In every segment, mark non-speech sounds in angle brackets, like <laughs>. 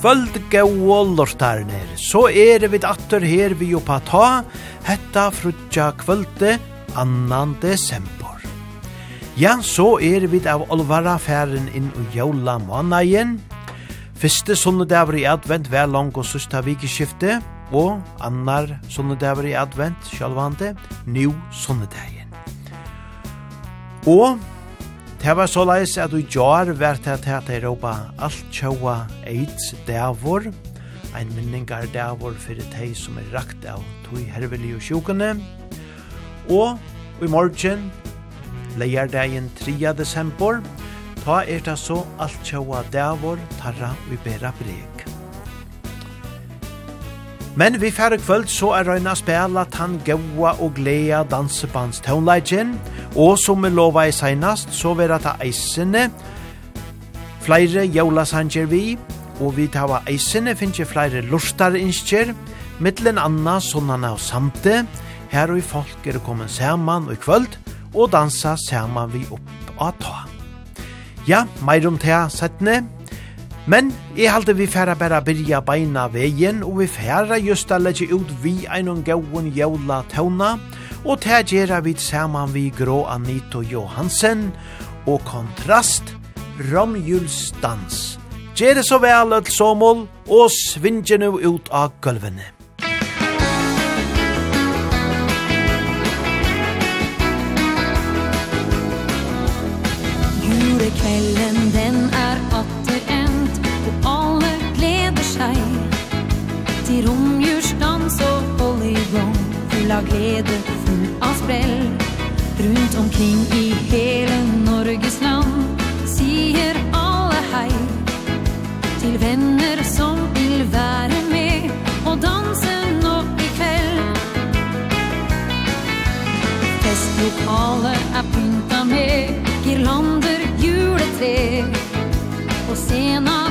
kvöld gau lortarnir. så er vi atter her vi oppa ta, hetta frutja kvölde annan desember. Ja, så er vi av olvara færen inn i jaula månagen. Fyrste sunnedaver i advent vær lang og sista vikeskifte, og annar sunnedaver i advent, sjalvande, nu sunnedagen. Og Det var så leis at du gjør vært at det er oppe alt tjaua eids dævor, ein minningar dævor fyrir tei som er rakt av tog hervelig og sjukene, og i morgen, leierdagen 3. desember, ta er det så alt tjaua dævor tarra vi bera breg. Men vi færre kvöld så er røyna spela tann gaua og glea dansebands tånleidjen, og som vi lova i seinast, så vera ta eisene, flere jævlasanger vi, og vi tava eisene finnje flere lustar innskjer, mittlen anna sonnana og samte, her og i folk er kommet saman og i kvöld, og dansa saman vi opp av ta. Ja, meir om tega settene, Men jeg halte vi færa bæra byrja beina vegin, og vi færa just a legge ut vi einon gauun jævla tauna, og ta gjerra vi saman vi grå Anito Johansen, og kontrast, romjulsdans. Gjerra så vel, Øtl somol, og svinge nu ut av gulvene. full av glede, full av sprell Rundt omkring i hele Norges land Sier alle hei Til venner som vil være med Og danse nå i kveld. Festlokalet er pynta med Girlander, juletre På scenen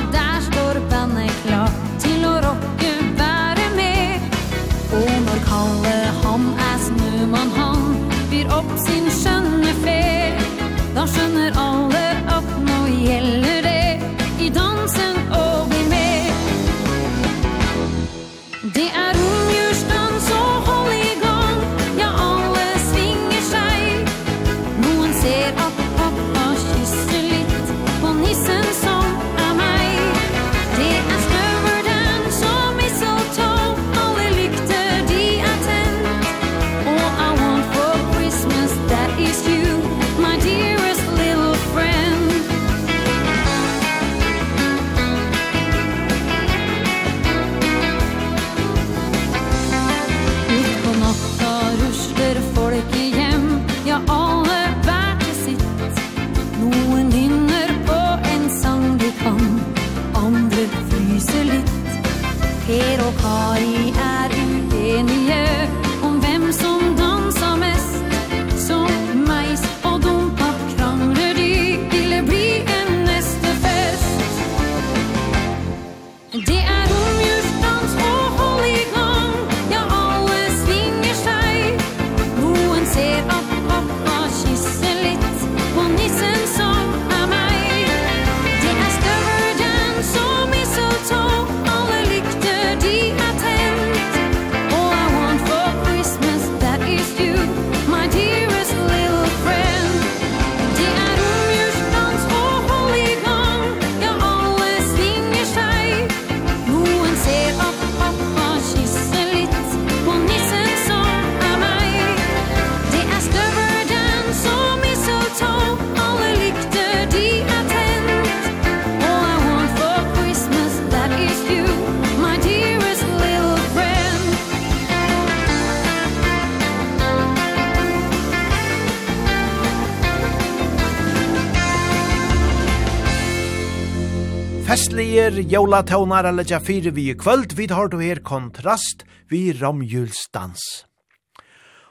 Tveir jólatónar eller leggja fyrir vi i kvöld, vi har du her kontrast vi romjulsdans.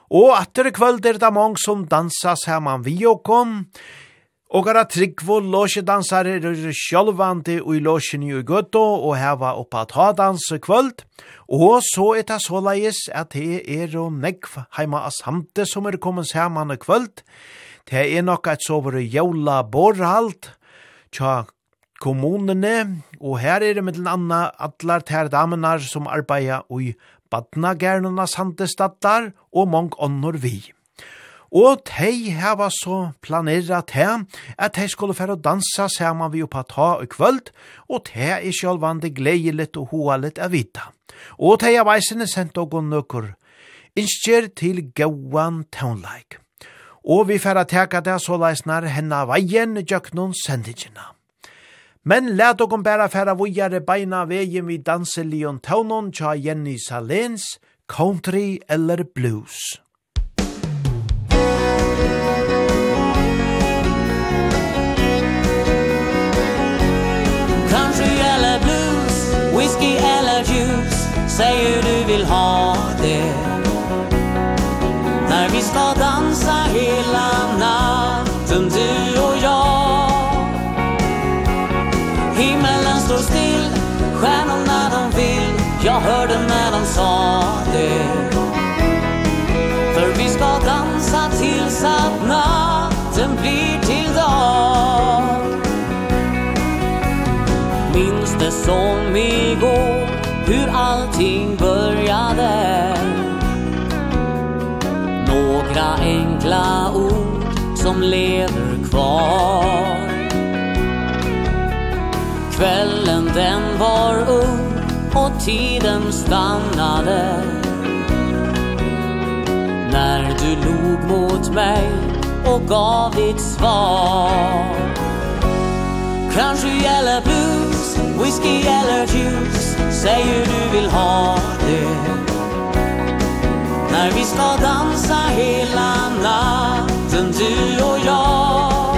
Og atter i kvöld er det mange som dansa saman vi og kom, og er tryggvo låsjedansare er sjálvandi og i låsjen i gøtto og heva oppa ta dans i kvöld, og så er det såleis at det er og negv heima av samte som er kommet saman i kvöld, det er nok et sovere jævla borrhalt, tja kommunene, og her er det med den andre atler ter damener som arbeider i badnagernernas handestatter og mange ånder vi. Og tei heva så planera te at tei skulle færa dansa saman vi oppa ta og kvöld, og tei er sjálvande gleiligt og hoalit av vita. Og tei av eisene sendt og nøkker innskjer til gauan Townlike. Og vi færa teka det så leisnar henna veien i jøknon sendingina. Men lät oss bara färra vågare beina vägen vid danselion tånon tja Jenny Salens country eller blues. Country eller blues, whisky eller juice Säger du vill ha det När vi ska dansa hela natt sa det. För vi ska dansa tills att natten blir till dag. Minns det som igår Hur allting började. Några enkla ord som lever kvar. Kvällen den var ung och tiden stannade. När du log mot mig och gav ditt svar. Kanske gäller blues, whisky eller juice Säger du vill ha det. När vi ska dansa hela natten du och jag.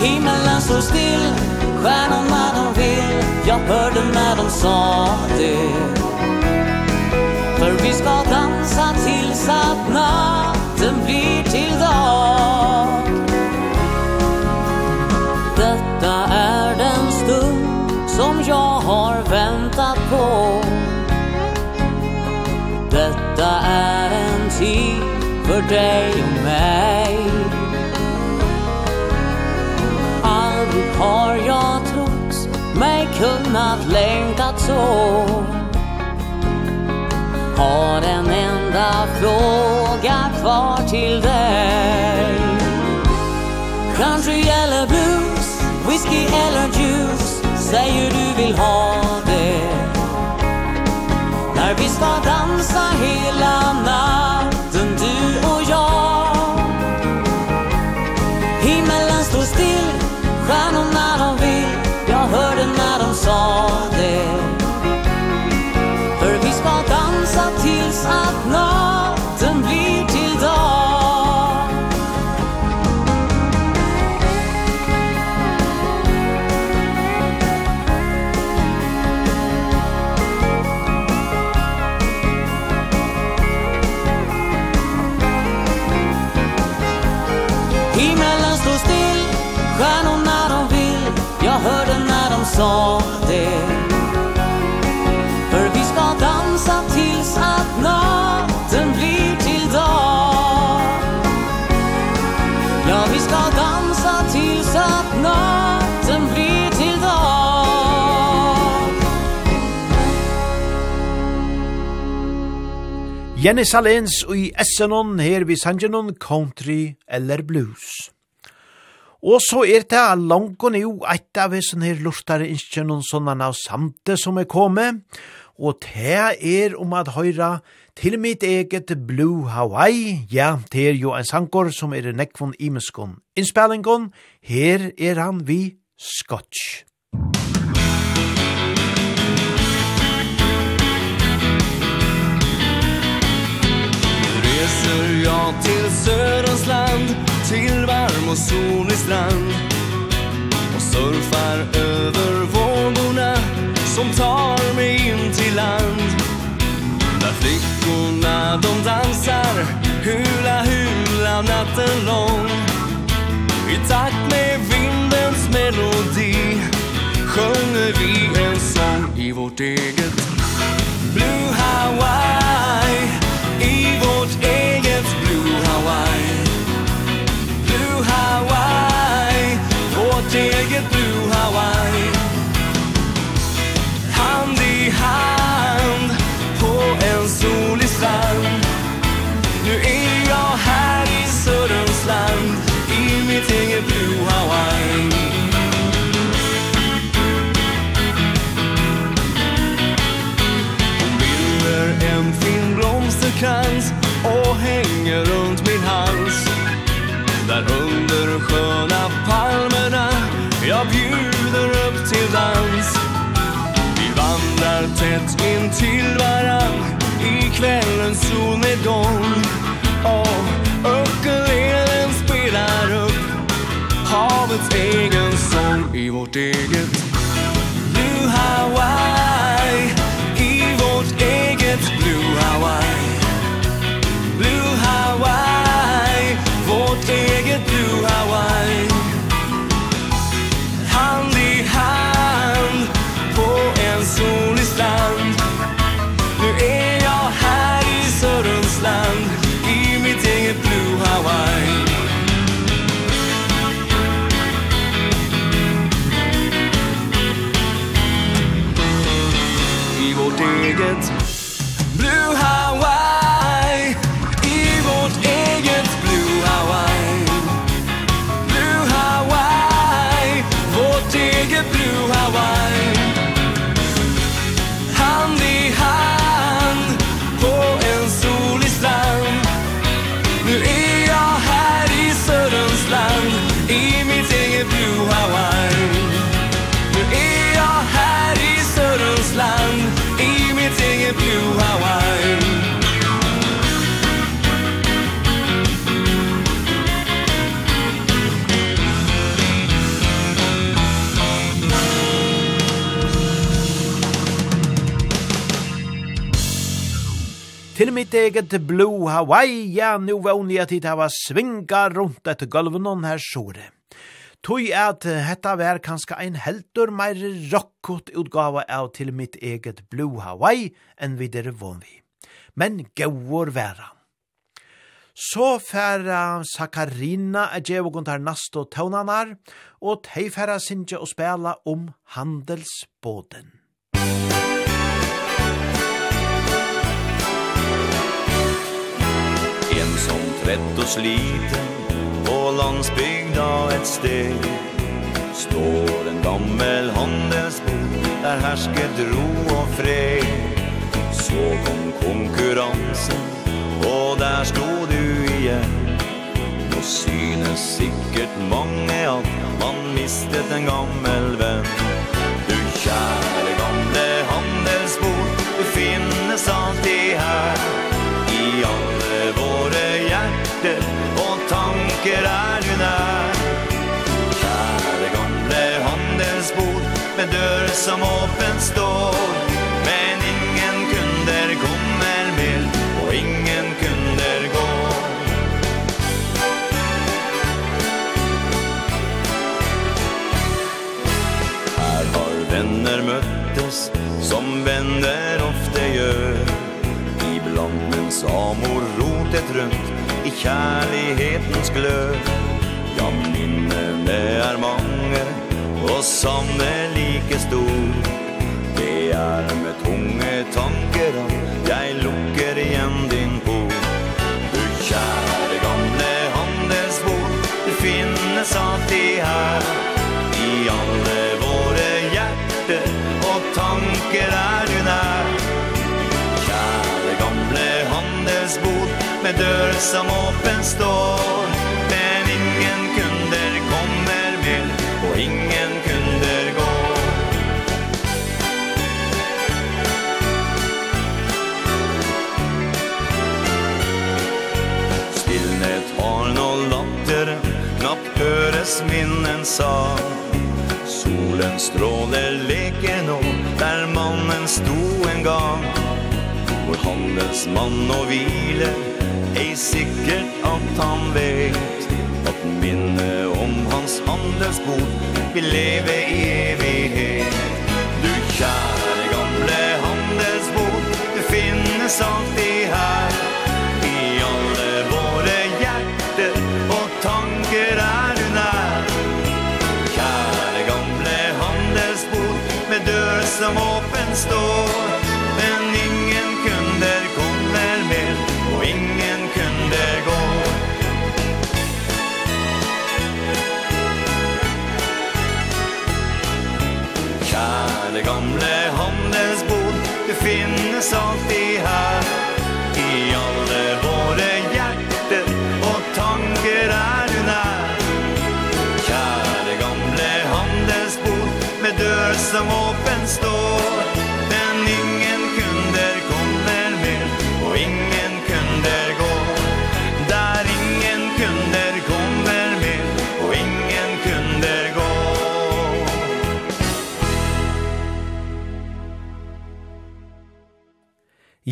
Himmelen står still, stjärnorna de Jag hörde när de sa det. För vi ska dansa tills att natten blir till dag. Detta är den stund som jag har väntat på. Detta är en tid för dig och mig. kunnat längtat så. Har en enda fråga kvar till dig. Country eller blues, whisky eller juice Säger du vill ha det. När vi ska dansa Jenny Salens og i Essenon her vi sangenon country eller blues. Og så er det langt jo eit av sånne her lortare innsjønnen sånne av samte som er kommet, og det er om at høyra til mitt eget Blue Hawaii, ja, det er jo en sankor som er nekvon imeskon Innspillingen, her er han vi Scotch. åker jag till Söderns land Till varm och solig strand. Och surfar över vågorna Som tar mig in till land. Där flickorna de dansar Hula hula natten lång. I takt med vindens melodi Sjunger vi en sång i vårt eget Blue Hawaii i vårt eget Blue Hawaii. Blue Hawaii Vårt eget Blue Hawaii. tätt in till varann. I kvällens solnedgång Och öckelelen spelar upp havets egen sång i vårt eget Blue Hawaii. eget blå Hawaii, ja, nu vågni at hit hava svinga rundt etter gulvenon her sore. Tui at hetta vær kanska ein heldur meir rockot utgava av til mitt eget blå Hawaii enn vi dere vi. Men gaur væra. Så færa Sakarina er djevogund her nasto tøvnanar, og tei færa sinja og spela om handelsbåden. Trett og sliten På landsbygda et sted. Står en gammel handelsbod Der hersket ro og fred. Så kom konkurransen Og der stod du igjen nå synes sikkert mange at Man mistet en gammel venn. Du kjær butikker er du nær Der gamle handelsbord Med dörr som åpen står. Men ingen kunder kommer mer Og ingen kunder går. Her har venner møttes Som venner ofte gjør. Iblant mens amor rotet rundt i kjærlighetens glød. Ja, minnene er mange og savnet like stor. Det er med tunge tanker om med dörr som öppen står. Men ingen kunder kommer med och ingen kunder går. Stillnet har noll latter, knappt høres minnen sang Solen stråler leken och der mannen sto en gang Vår handelsmann og hviler Ei sikkert at han vet At minne om hans handelsbord. Vil leve i evighet. Du kjære gamle handelsbord Du finnes alltid her. I alle våre hjerter Og tanker er du nær. Kjære gamle handelsbord Med dør som åpen står.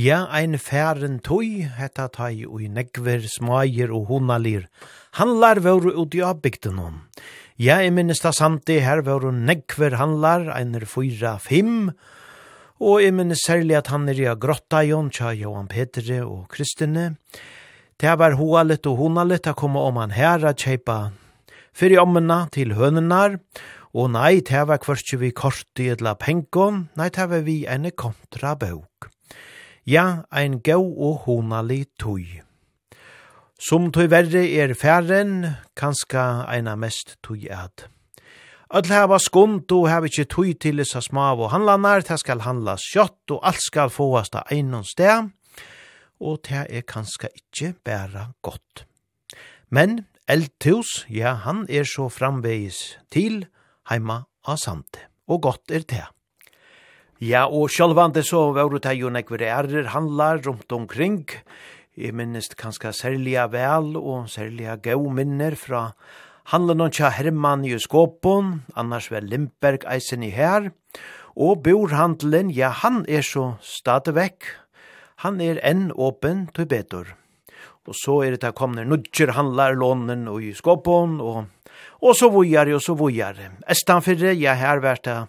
Ja, ein færen tøy, hetta tøy og i negver, smager og honalir. Handlar våre ut i avbygden om. Ja, jeg minnes det samti, her våre negver handlar, einer fyra, fem, og jeg minnes særlig at han er i grotta jon, tja Johan Petre og Kristine. Det var hoalet og honalet det koma om han her at kjeipa fyrir ommena til hønenar, og nei, det var kvartje vi korti etla pengon, nei, det var vi ene kontrabøk ja, ein gau og honalig tui. Som tui verre er færen, kanska eina mest tui ad. Öll hava skund og hava ikkje tui til isa smav og handlanar, det skal handla kjøtt og alt skal fåast av einon sted, og det er kanska ikkje bæra godt. Men eldtus, ja, han er så framvegis til heima av sante, og godt er det. Ja, og sjálvande så var det jo nekver ærer handlar rundt omkring. Jeg minnest kanskje særliga vel og særliga gau minner fra handlan om tja Herman i Skåpon, annars var Limberg eisen i her. Og borhandelen, ja, han er så stadig vekk. Han er enn åpen til betor. Og så er det der kommer nudger handlar lånen og i Skåpon, og, og så vujar og så vujar. Estanfyrre, ja, her vært det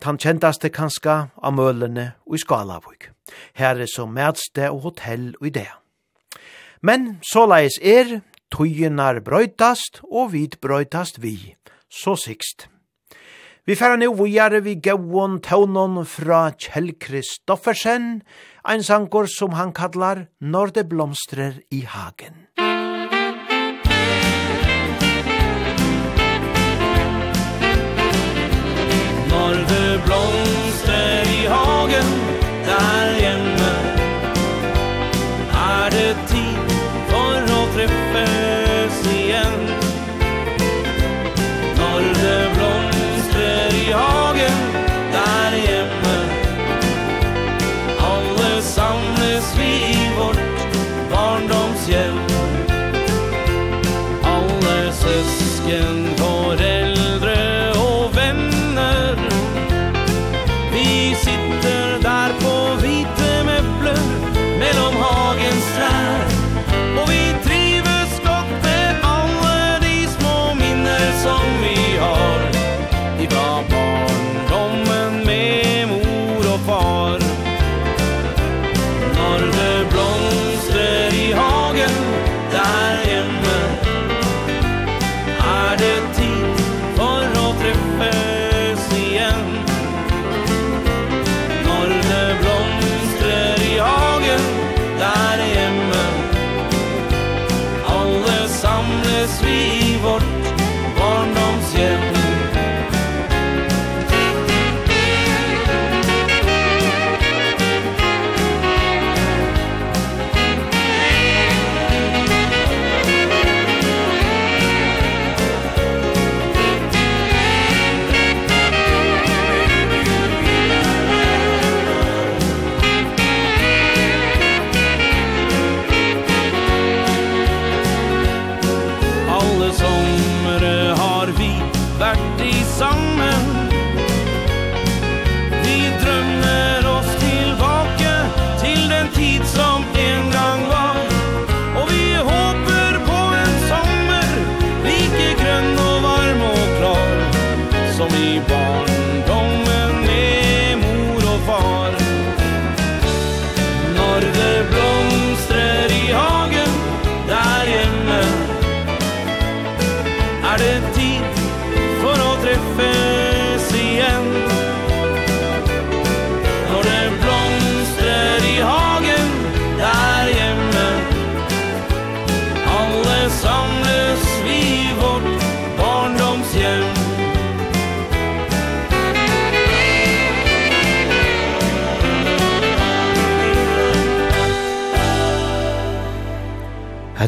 Tan kjentaste kanska av mølene og i Skalavuk. Her er som medste og hotell og idé. Men såleis er, tøyenar brøytast og vid brøytast vi, så sikst. Vi færa nu vujare vi gauon taunon fra Kjell Kristoffersen, ein sankor som han kallar Når det blomstrer i hagen.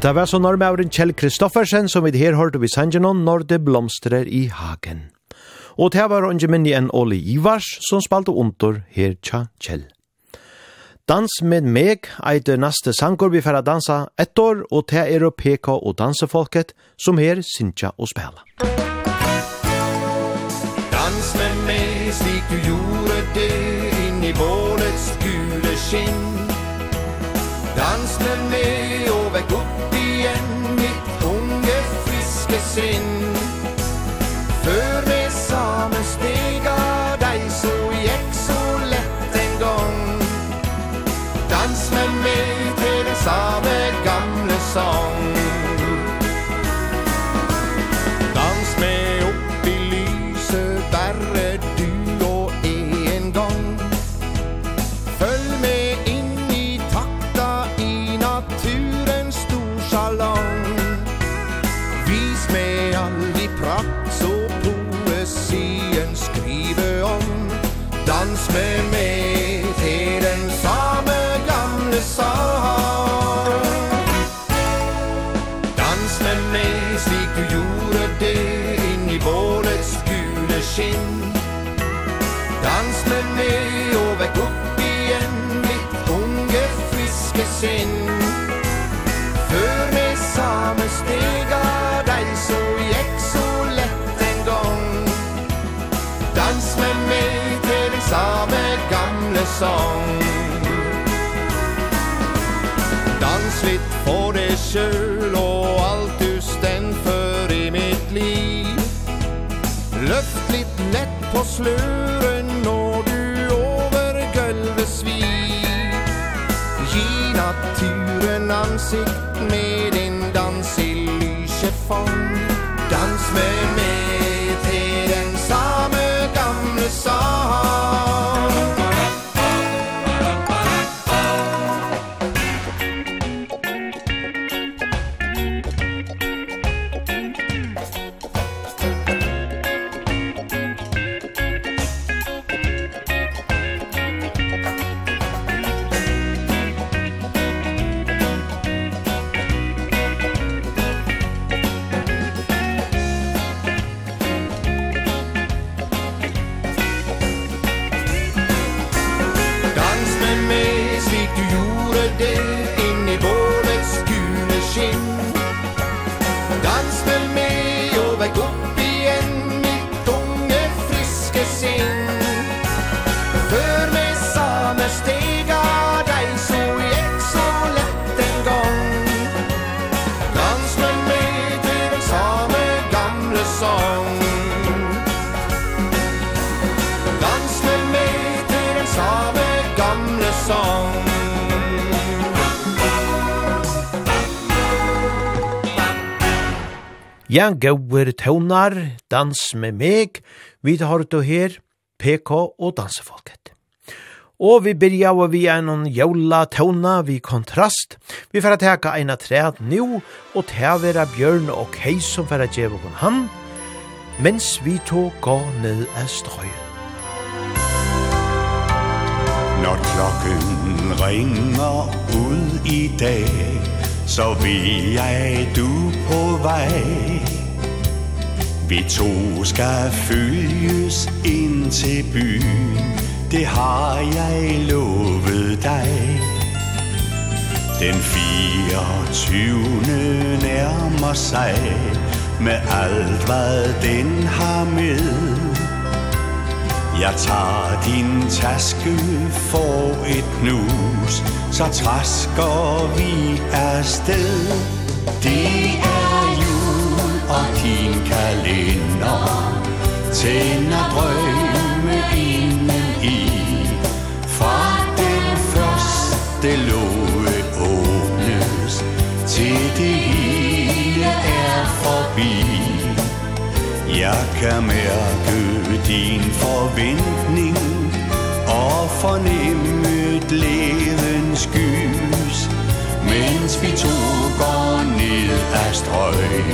Hetta var så normauren Kjell Kristoffersen som vi her hørte vi sangenon når det blomstrer i hagen. Og det var unge minni en Oli Ivars som spalte under her tja Kjell. Dans med meg er det neste sanger vi får dansa ett år, og det er å peka og dansefolket som her synsja og spela. Dans med meg slik du gjorde det inn i bålets gule skinn Dans med meg sinne För slure Ja, gauver tøvnar, dans med meg, vi har du her, PK og dansefolket. Og vi byrja og vi er noen jævla tøvna vi kontrast. Vi får teka eina træd nu, og tævera bjørn og kei som får djeva hon han, mens vi to går ned av strøyen. Når klokken ringer ud i dag, Så ved jeg, du på vej Vi to skal følges ind til byen. Det har jeg lovet dig Den 24. nærmer sig Med alt hvad den har med. Jeg tager din taske for et nus Så træsker vi afsted. Det er jul og din kalender Tænder drømme inden i. Fra den første låge åbnes Til det Jeg kan mærke din forventning. Og fornemme glædens gys. Mens vi to går ned af strøg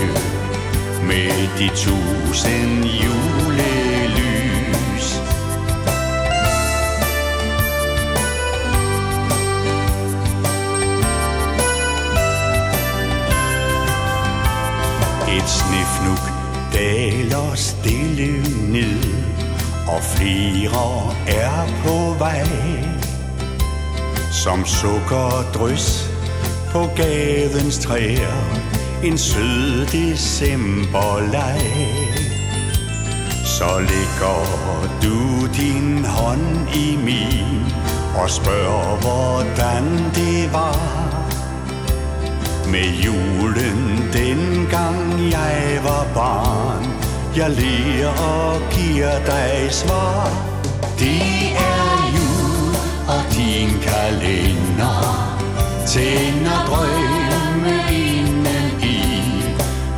Med de tusind julelys. Et snifnuk daler stille ned Og flere er på vej. Som sukkerdrys på gadens træer En sød decemberleg. Så lægger du din hånd i min Og spørger hvordan det var. Med julen den gang jeg var barn Jeg ler og giver dig svar. Det er jul og din kalender Tænder drømme inden i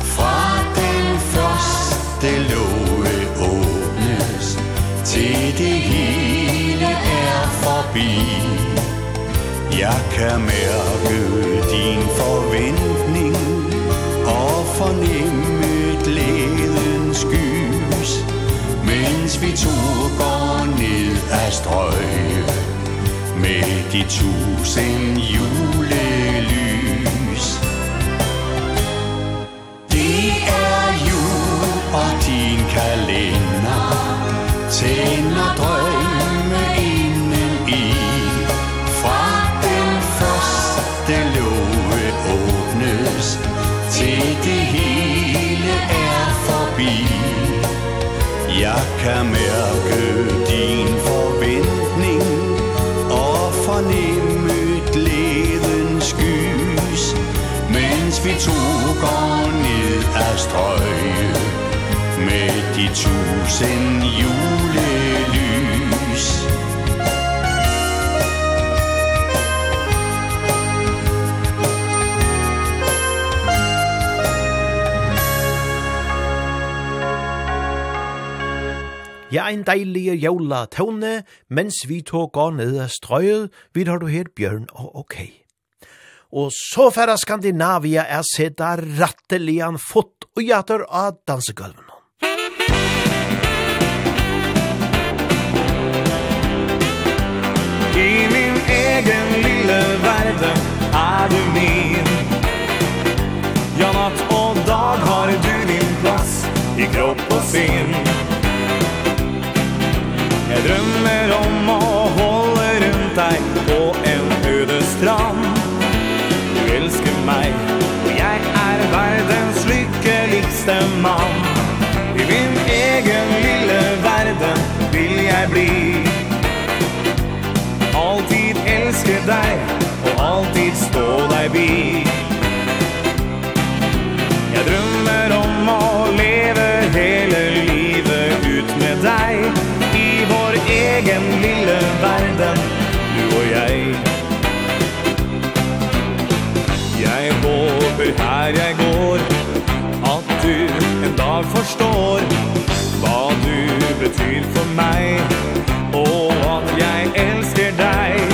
Fra den første låge åbnes Til det hele er forbi. Jeg kan mærke din forventning? Og fornemme glædens gys. Mens vi to går ned ad strøg Med de tusind julelys. Det er jul og din kalender Tænder drøg kan mærke din forventning og fornemme glædens gys. Mens vi to går ned ad strøget med de tusind jule Ja, ein deilig jævla tone, mens vi to går ned av strøyet, vi har du her bjørn og ok. Og så færre Skandinavia er seta rattelian fot og jater av dansegulven. I min egen lille verden er du min Ja, natt og dag har du din plass i kropp og sinn meg Og jeg er verdens lykkeligste mann. I min egen lille verden vil jeg bli. Altid elske deg og alltid stå deg bi forstår Hva du betyr for meg Og at jeg elsker deg.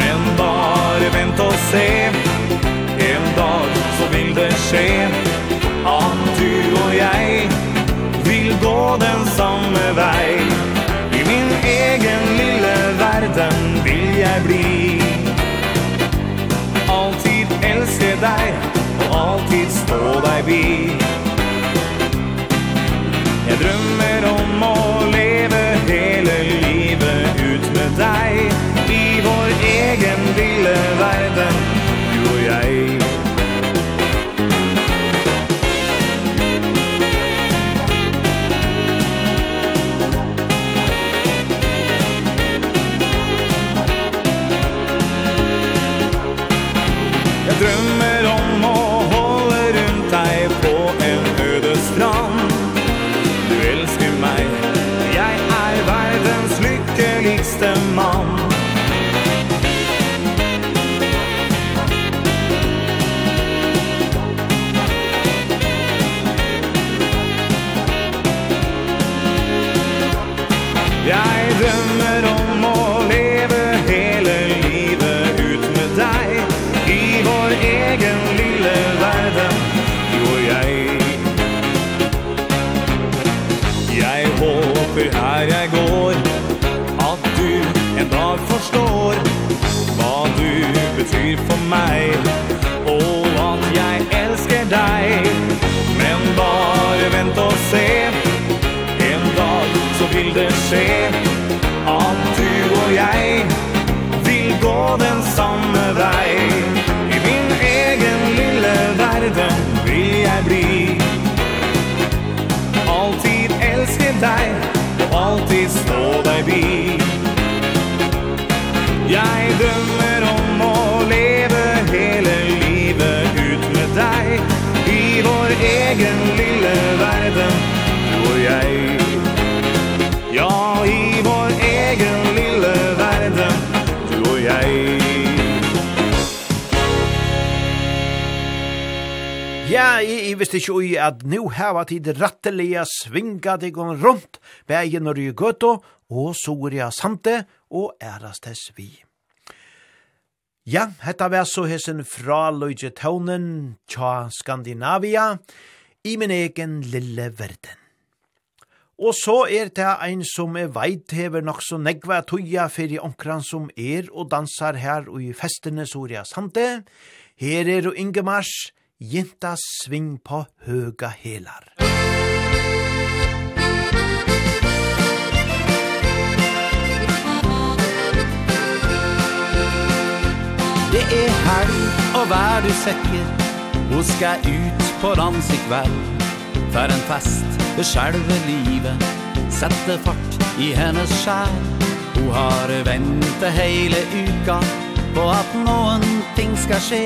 Men bare vent og se En dag så vil det skje At du og jeg Vil gå den samme vei. I min egen lille verden vil jeg bli. Alltid elske deg Og alltid stå deg vid. drømmer om å leve hele livet ut med deg I vår egen lille verden. meg Og at jeg elsker deg Men bare vent og se. En dag så vil det skje At du og jeg Vil gå den samme vei. I min egen lille verden Vil jeg bli. Altid elske deg Og alltid stå deg bi. Jeg egen lille verden Du og jeg Ja, i vår egen lille verden Du og jeg Ja, jeg, jeg visste ikke ui at nu hava tid rattelige svinga deg rundt, bægen og rygøto, og soria sante og ærastes vi. Ja, hetta var så hessen fra Løyge Tånen, tja Skandinavia, i min egen lille verden. Og så er det ein som er veit hever nok så negva tuja fyrir onkran som er og dansar her og i festene Soria Sante. Her er og Ingemars, jinta sving på høga helar. Det er helg, og vær du sikker Hun skal ut på dans i kveld. For en fest, det skjelve livet Sette fart i hennes skjær. Hun har ventet hele uka På at noen ting skal skje.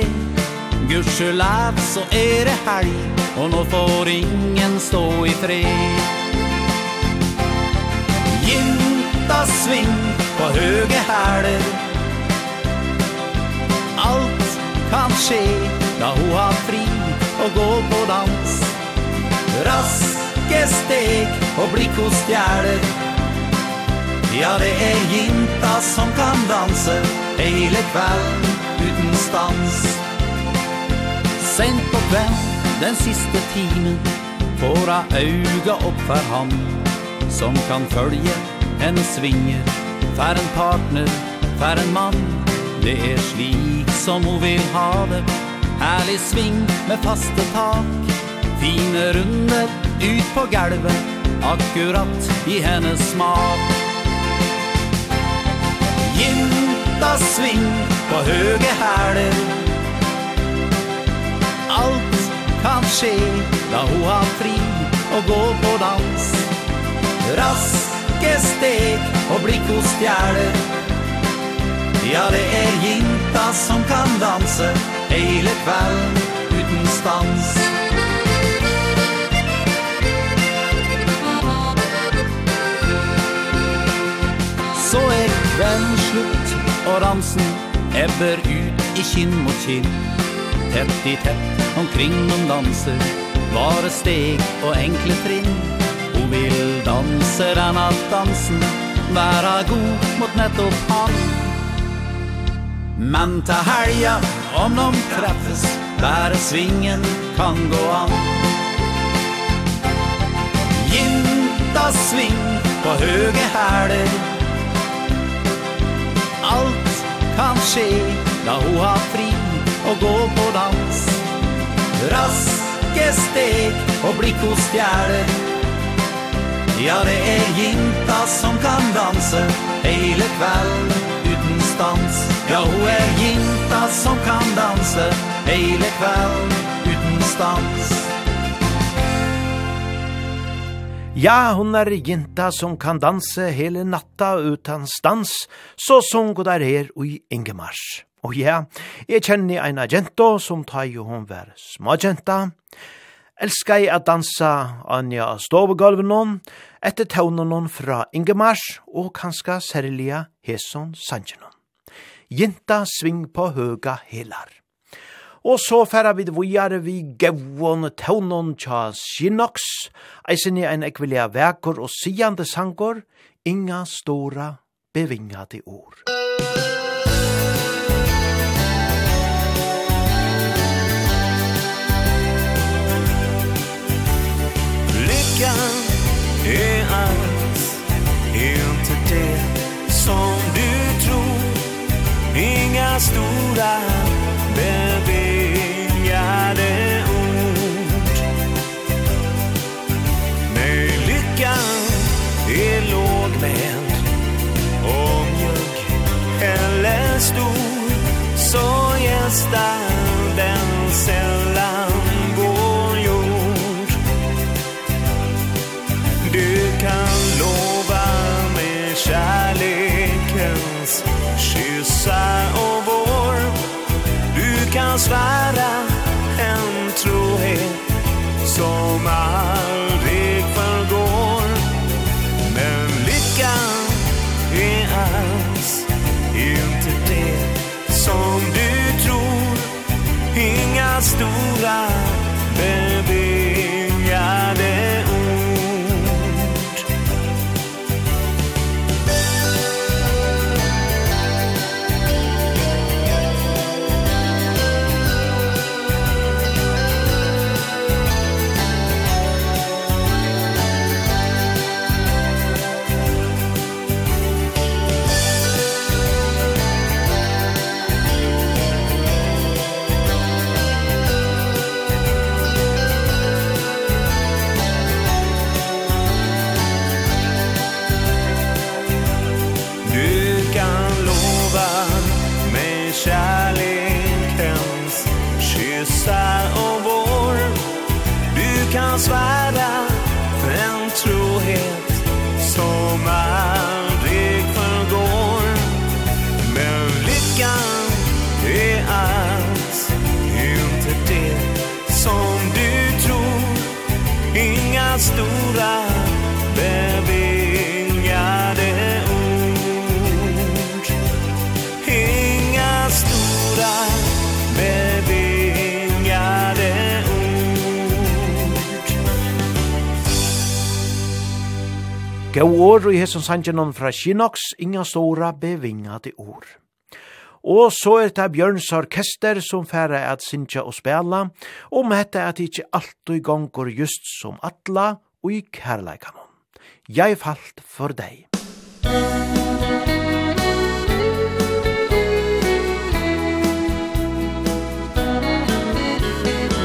Gudskjelov så er det helg Og nå får ingen stå i fred. Jinta sving på høge hæler kan skje Da hun har fri og gå på dans. Raske steg og blikk hos stjæler Ja, det er jinta som kan danse Hele kveld uten stans. Sent på kveld, den siste timen Får av auga opp for han Som kan følge henne svinge. Fær en partner, fær en mann Det er slik som hun vil ha det. Herlig sving med faste tak. Fine runder ut på gelvet Akkurat i hennes smak. Jinta sving på høge herler Alt kan skje da hun har fri og gå på dans. Raske steg og blikk hos stjerner Ja, det er jinta som kan danse Hele kvelden uten stans. Så er kvelden slutt Og dansen ebber ut i kinn mot kinn. Tett i tett omkring noen danser Bare steg og enkle trinn. Hun vil danse denne dansen Være god mot nettopp han. Men ta helga om de treffes Där svingen kan gå an. Jinta sving på höge häler Allt kan ske Da hun har fri og gå på dans. Raske steg og blikk hos fjæler Ja, det er jinta som kan danse hele kvelden någonstans Ja, hun är jinta som kan dansa Hela kväll utanstans Ja, hon er jinta som kan danse hele natta utan stans, så som god er her i Ingemars. Og ja, jeg kjenner en agento som tar jo hon vær smågenta. Elskar jeg at dansa Anja av stovegolven noen, etter tøvnen noen fra Ingemars, og kanskje særlig Heson Sanjenon. Jinta sving på høga helar. Og så færa vi vujare vi gauon taunon tja Sinox, eisen i ein ekvilea vekor og siande sangor, inga stora bevingade ord. Lyckan är allt, inte det som Inga stora bevingade ord. Nej, lyckan är lågmäld Och mjuk eller stor Så Gå år i hesson sangenon fra Kinox, inga stora bevingade år. Og så er det Bjørns orkester som færre at sinja og spela, og med dette at ikkje alt og i gang går just som atla og i kærleikanon. Jeg falt for deg.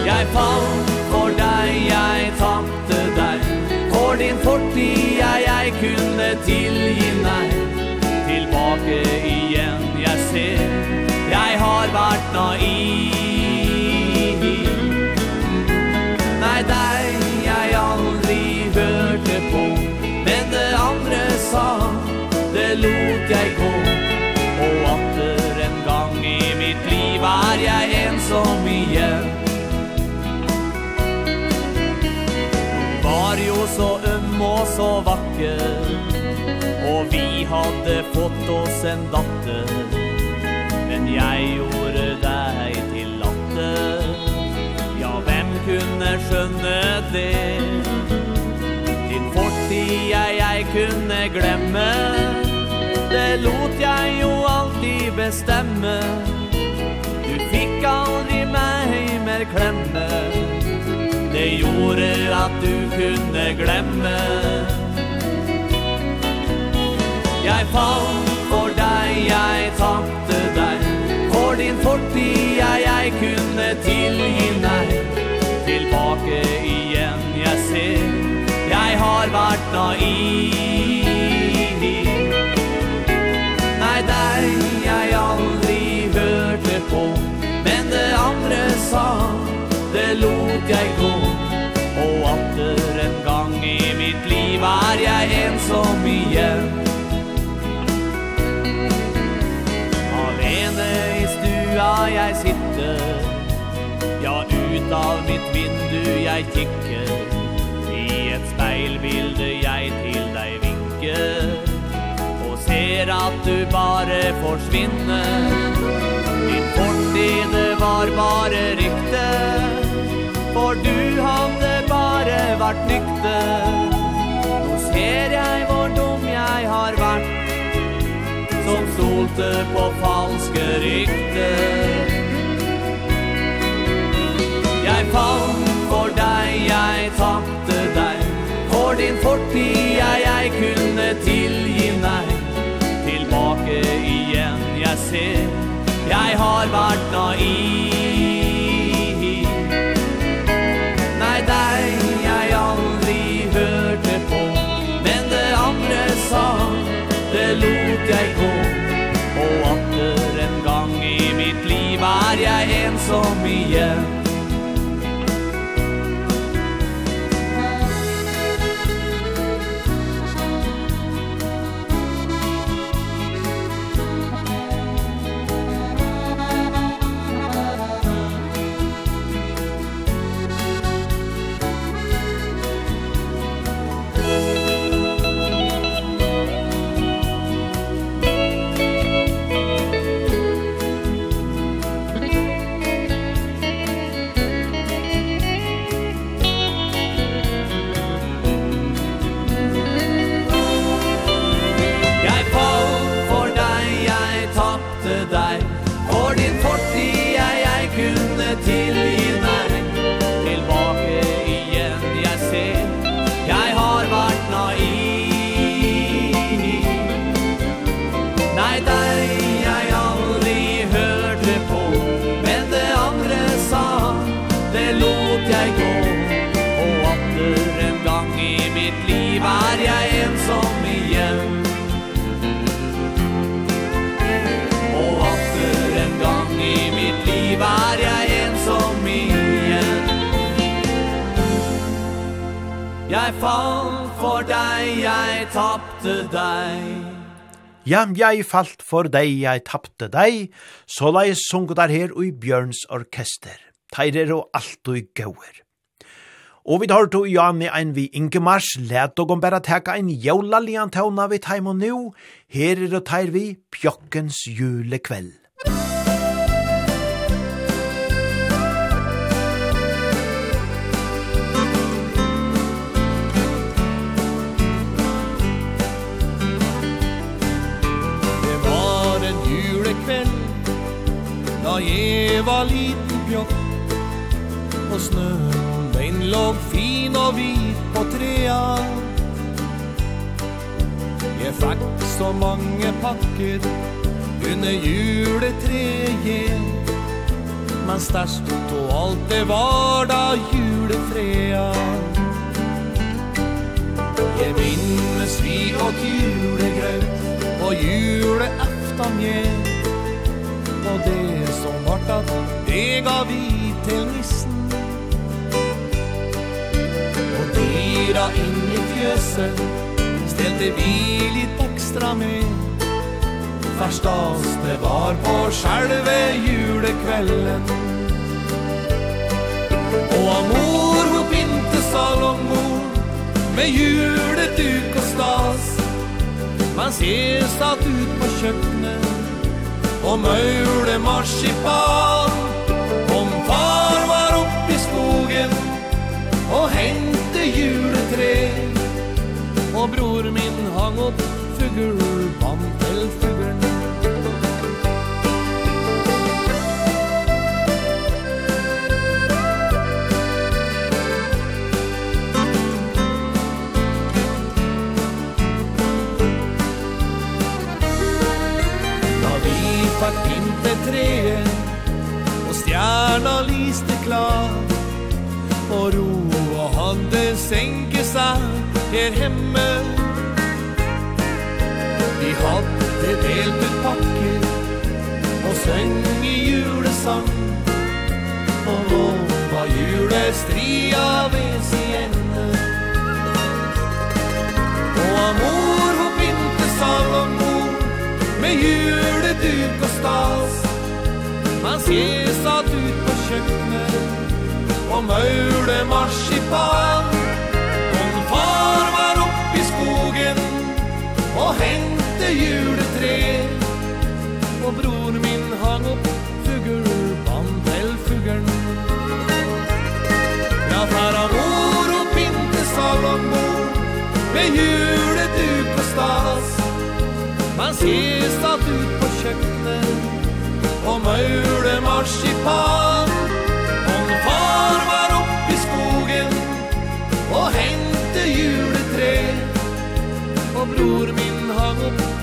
Jeg falt jeg kunne tilgi meg. Tilbake igjen jeg ser. Jeg har vært naiv. Nei, deg jeg aldri hørte på. Men det andre sa Det lot jeg gå. Og atter en gang i mitt liv Er jeg ensom igjen. Var jo så øvrig og så vakker. Og vi hadde fått oss en datter Men jeg gjorde deg til latter. Ja, hvem kunne skjønne det? Din fortid jeg, jeg kunne glemme. Det lot jeg jo alltid bestemme. Du fikk aldri meg mer klemme gjorde at du kunne glemme. Jeg falt for deg, jeg tapte deg. For din fortid, jeg, jeg kunne tilgi nei Tilbake igjen, jeg ser. Jeg har vært naiv. Nei, deg jeg aldri hørte på. Men det andre sa det lot jeg gå Og atter en gang i mitt liv er jeg ensom igjen. Alene i stua jeg sitter. Ja, ut av mitt vindu jeg kikker. I et speilbilde jeg til deg vinker. Og ser at du bare forsvinner. Din fortid var bare rykte. For du hadde bare vært nykter. Nå ser jeg hvor dum jeg har vært Som stolte på falske rykter. Jeg fant for deg, jeg tapte deg. For din fortid jeg, jeg kunne tilgi nei Tilbake igjen jeg ser. Jeg har vært naiv. lot jeg gå Og atter en gang i mitt liv er jeg ensom igjen. fall for deg, jeg tappte deg. Ja, jeg falt for deg, jeg tappte deg, så la jeg sunge der her i Bjørns orkester. Teir er og alt og gauer. Og vi tar to Jani ein vi Ingemars, let og om bare teka ein jævla lian tåna vi teim og nu, her er og teir vi Pjokkens julekveld. Musikk Da jeg var liten pjokk Og snøen den låg fin og hvit på trea Jeg fikk så mange pakker Under juletreet Men størst og alt det var da julefrea Jeg minnes vi åt julegrøt Og juleaftan jeg Og det som vart at det gav vi til nissen. Og dyra inn i fjøset Stelte vi litt ekstra med. Verstas det var på skjelve julekvelden. Og amor hun pinte salongmor Med juleduk og stas. Mens jeg satt ut på kjøkkenet og maule marsipan. Om far var oppe i skogen og hente juletre. Og bror min hang opp fuglbante under treen Og stjerna lyste klar. Og ro og handen senke seg Her hemme Vi hadde delt ut pakker Og søng i julesang. Og nå var julestria ved sin ende. Og amor hun binte salg Med juleduk og stas Man ser satt ut på kjøkkenet Og møle marsipan Og far var opp i skogen Og hente juletre Og bror min hang opp fuggelband til fuggelen Ja, far av mor og pinte salongbord Med juleduk og stas Man ser satt ut på kjøkkenet Og maule marsipan. Og far var opp i skogen Og hente juletre. Og bror min hang opp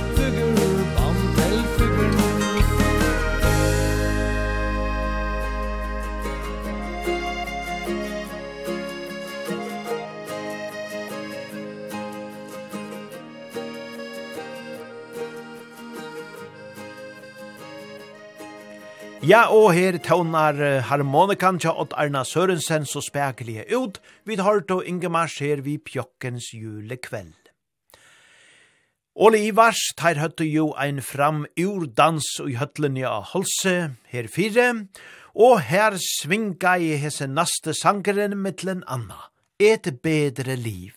Ja, og her tånar harmonikan tja Odd Arna Sørensen så spekelige ut, Vi tar to Ingemars her vi pjokkens julekveld. Ole Ivars tar høtte jo ein fram ur dans og høtlen av Holse, her fire, og her svinga i hese naste sangeren mittlen anna, et bedre liv.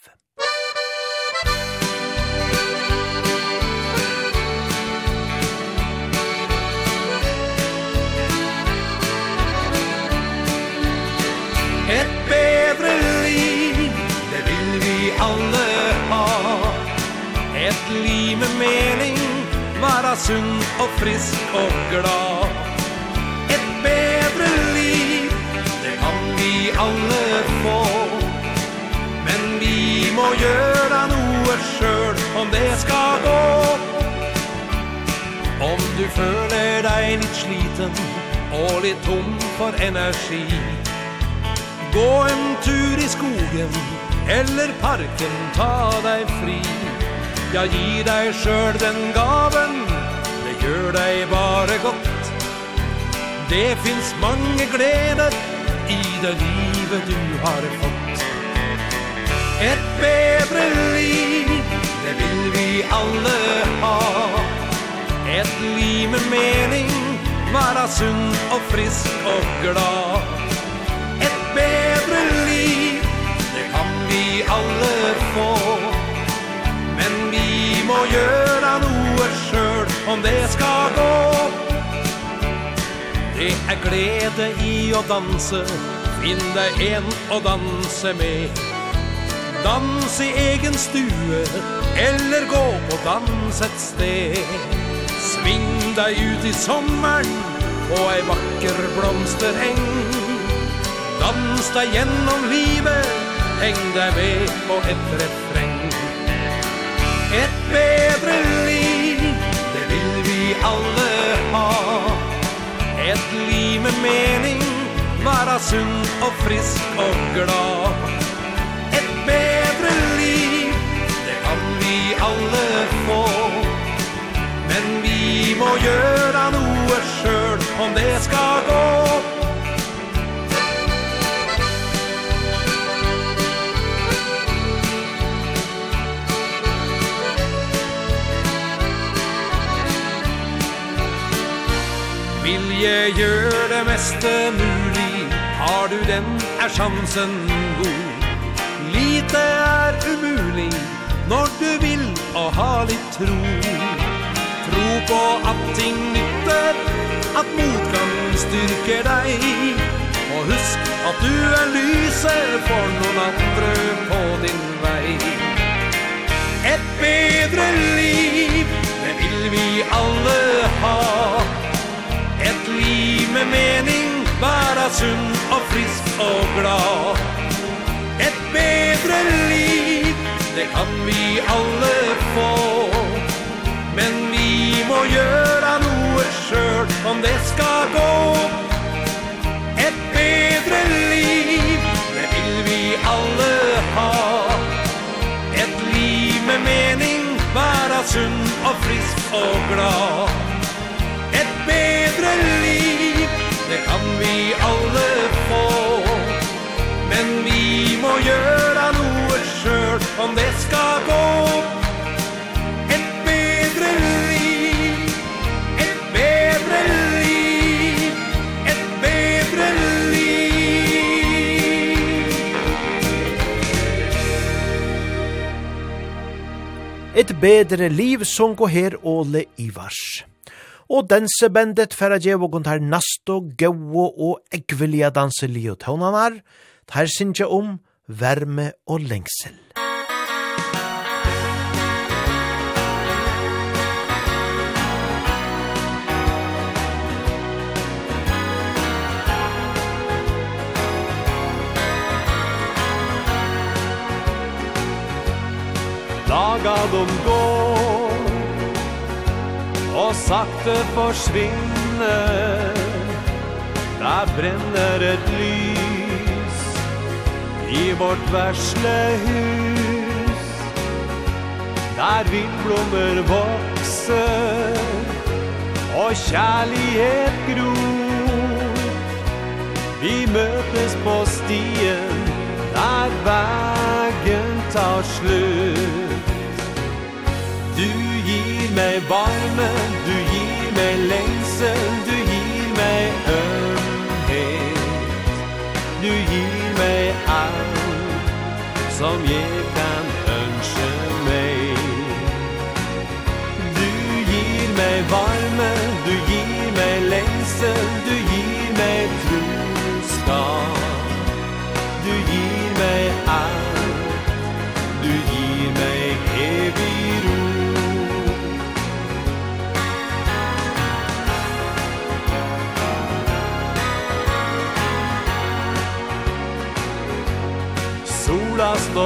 Ett bedre liv, det vil vi alle ha. Ett liv med mening, vara sunn og frisk og glad. Ett bedre liv, det kan vi alle få. Men vi må gjøre noe selv om det skal gå. Om du føler deg litt sliten og litt tom for energi. Gå en tur i skogen eller parken, ta deg fri. Ja, gi deg sjøl den gaven, det gjør deg bare godt. Det finns mange gleder i det livet du har fått. Et bedre liv, det vil vi alle ha. Et liv med mening, være sunn og frisk og glad. få. Men vi må gjøre noe selv om det skal gå. Det er glede i å danse Finn deg en å danse med. Dans i egen stue Eller gå på dans et sted. Sving deg ut i sommeren På ei vakker blomstereng. Dans deg gjennom livet Häng dig med på ett refräng Ett bättre liv Det vill vi alle ha. Ett liv med mening Vara sund och frisk och glad. Ett bättre liv Det kan vi alle få. Men vi må göra noe sjøl Om det skal Norge gjør det meste mulig. Har du den er sjansen god. Lite er umulig Når du vil og har litt tro. Tro på at ting nytter At motgang styrker deg. Og husk at du er lyset For noen andre på din vei. Et bedre liv Det vil vi alle ha med mening Vara sund och frisk och glad. Ett bedre liv Det kan vi alle få. Men vi må göra noe sjøl Om det skal gå. Ett bedre liv Det vil vi alle ha. Ett liv med mening Vara sund och frisk och glad. Ett bedre liv och göra noe sjøl om det ska gå Et bedre liv, et bedre liv, et bedre liv Et bedre liv som går her Åle Ivars og dansebandet færa djev og her nasto, gau og ekvilja danselige tøvnanar. Det her synes um om verme og lengsel. Daga de går Og sakte forsvinner Der brenner et lys i vårt versle hus Der vindblommer vokser og kjærlighet gror. Vi møtes på stien der vegen tar slutt Du gir meg varme, du gir meg lengsel som ger.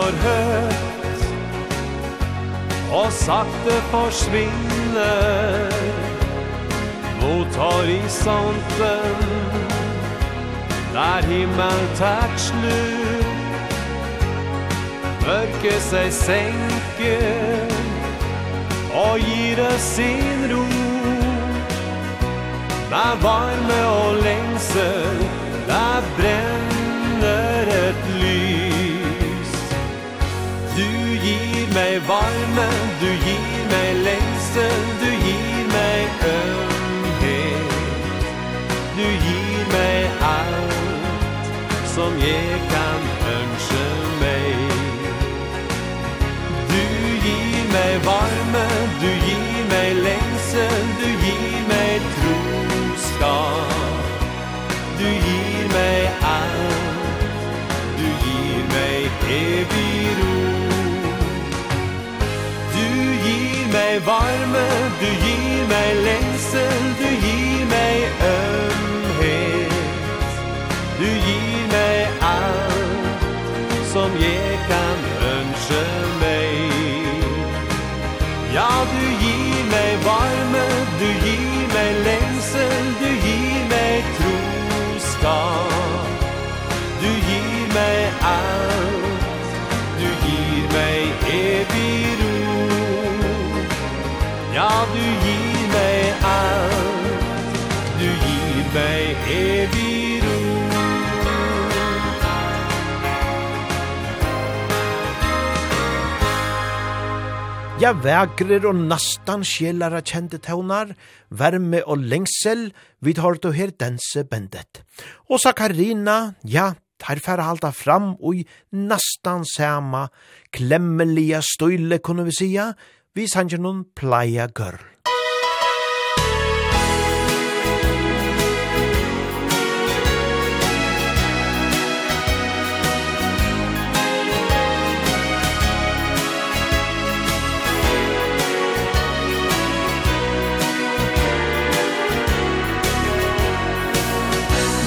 står høyt Og sakte forsvinner. Mot horisonten Der himmel tært snu Mørke seg senker Og gir det sin ro. Der varme og lengsel Der brenner et lys. mig varme du gir mig längsten, du gir mig ömhet. Du gir mig allt som jag kan önska mig. Du gir mig varme du gir mig längsten, du gir mig troskap. Du gir mig allt, du gir mig evig ro. meg varme, du gir meg lengsel, du gir meg ømhet. Du gir meg alt som jeg kan ønske meg. Ja, du gir meg varme, du gir meg lengsel, du gir meg troskap. Du gir meg alt du gir meg alt Du gir meg evig ro Ja, vegrer og nastan sjelara kjente tøvnar, verme og lengsel, vi tar du her dense bendet. Og sa Karina, ja, tar færre halda fram og i nastan sama, klemmelige støyle, kunne vi sija, vi sanger noen Playa Girl.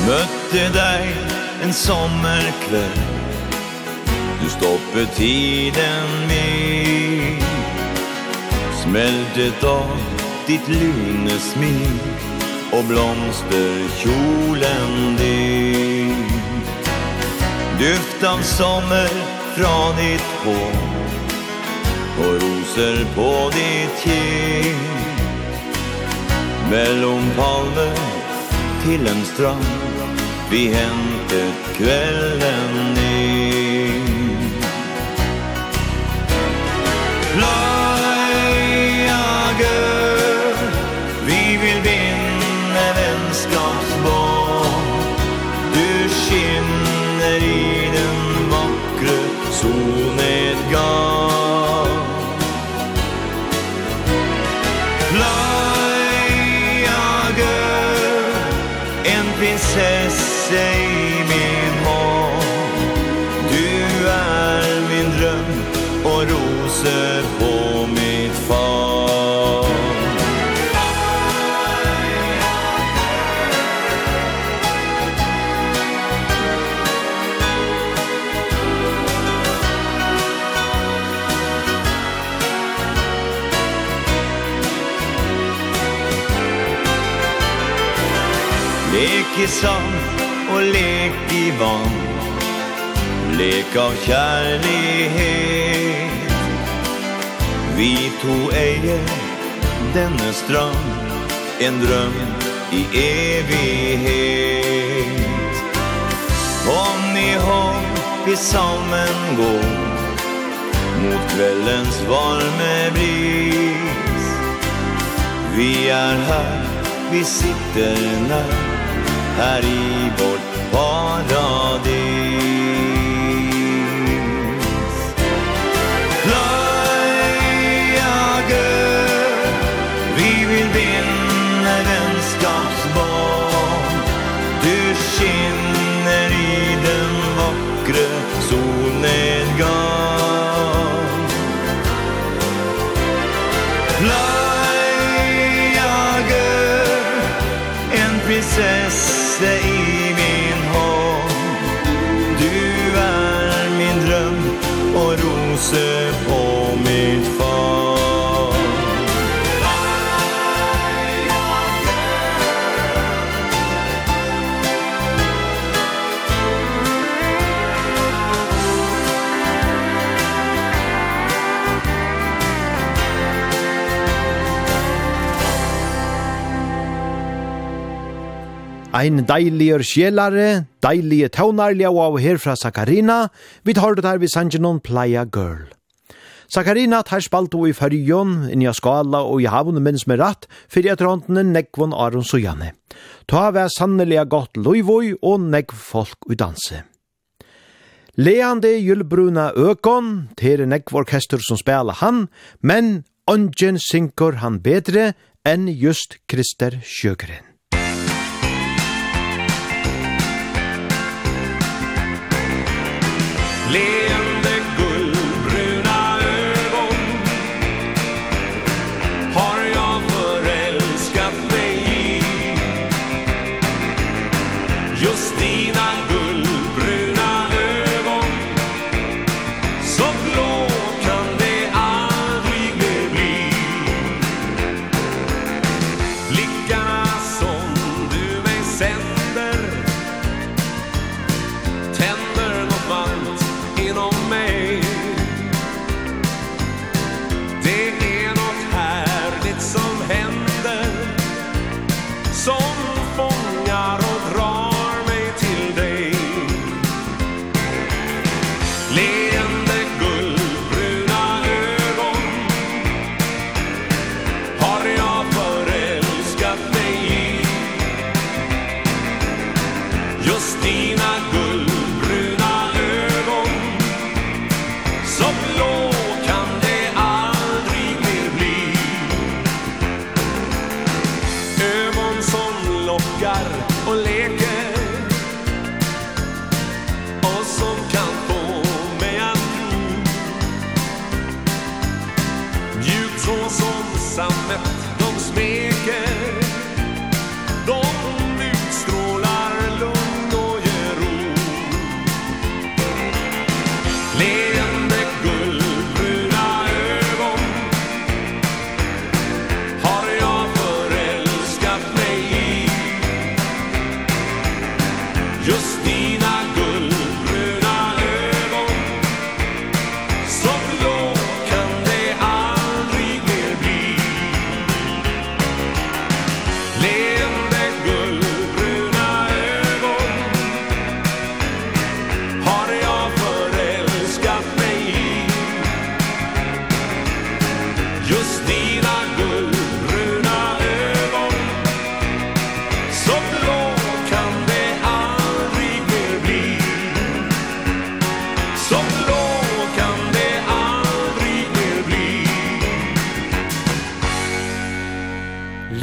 Møtte deg en sommerkveld Du stoppet tiden min Smältet av ditt lunesmink Och blomsterkjolen din. Duft av sommer från ditt hår Och rosor på ditt kind Mellom palmer till en strand Vi hämtet kvällen in. Blå Lek i sand och lek i vann. Lek av kärlighet Vi to äger denne strand En dröm i evighet. Om i håll vi sammen går Mot kvällens varme bris. Vi är här, vi sitter när här i vårt paradis Ein deiligur sjelare, deilige tånarlige av herfra Sakarina, vi tar det her vi sanger noen Playa Girl. Sakarina tar spalto i fyrjon, inni av skala og i havn minns med ratt, fyrir etter håndene nekvon Aron Sojane. Ta vær sannelig godt loivoi og nekv folk i danse. Leande julbruna økon, ter nekv orkester som spela han, men ongen synker han bedre enn just Krister Sjøgren. Lev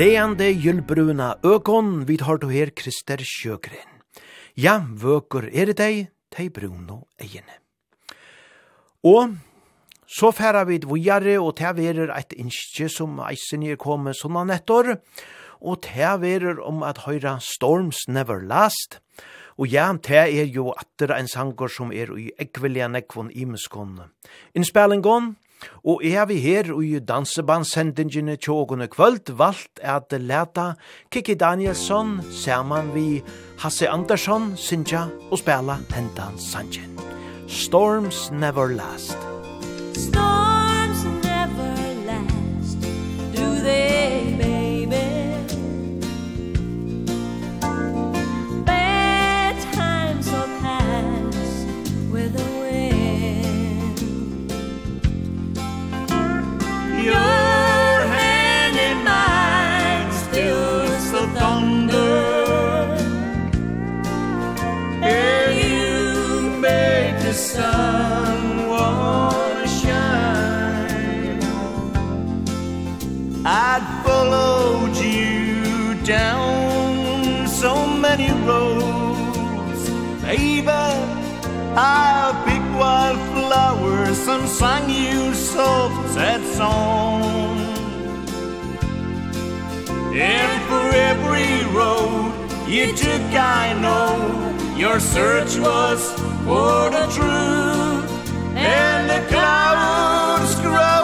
Leande gyllbruna økon, vi tar du her Krister Sjøgren. Ja, vøker er det deg, tei bruno egene. Og så færa vi vujare, og til verer eit innskje som eisen er kommet sånne nettor, og til verer om at høyra Storms Never Last, Og ja, det er jo atter en sanger som er i ekvelia nekvon imeskon. Innspillingen, Og er vi her i dansebandsendingene tjågene kvöld valgt at leta Kiki Danielsson saman vi Hasse Andersson, Sinja og spela hendan sangen. Storms never last. Storms I'll pick wildflowers and sing you soft sad song. And for every road you took I know Your search was for the truth. And the clouds grow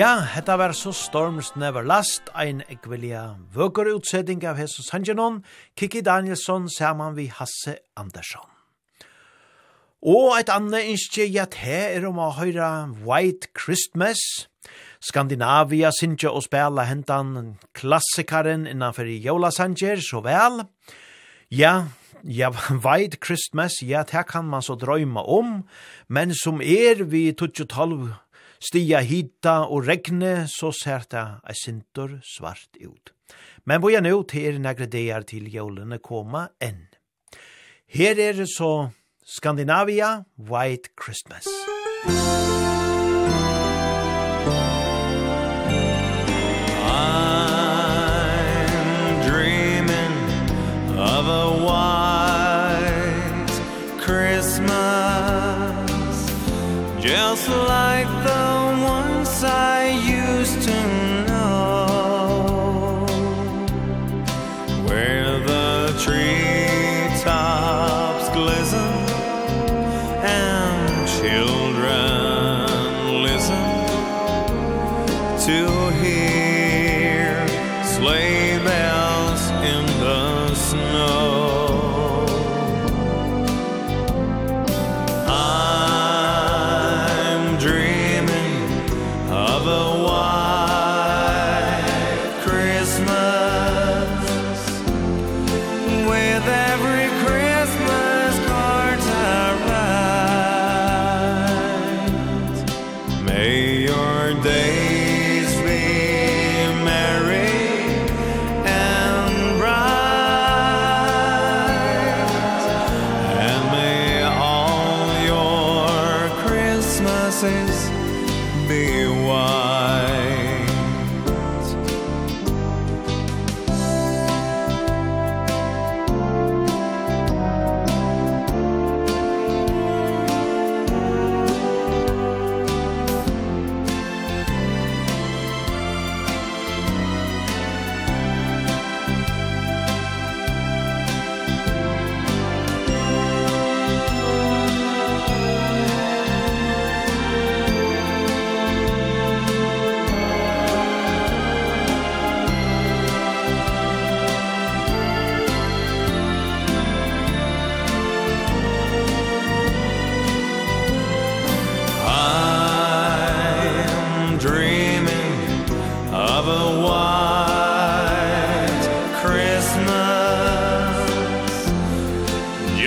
Ja, hetta var så Storms Never Last, ein ekvelia vøkur utsetting av Hesus Sanjanon, Kiki Danielsson saman vi Hasse Andersson. Og eit anna innskje at her er om å høyra White Christmas. Skandinavia synkje og spela hentan klassikaren innanfor jolasanger, så vel. Ja, ja, <laughs> White Christmas, ja, det kan man så drøyma om, men som er vi 2012 stia hita og regne, så ser det ei sintor svart ut. Men hvor jeg nå til negre deir til jólene koma enn. Her er det så Skandinavia White Christmas. Musik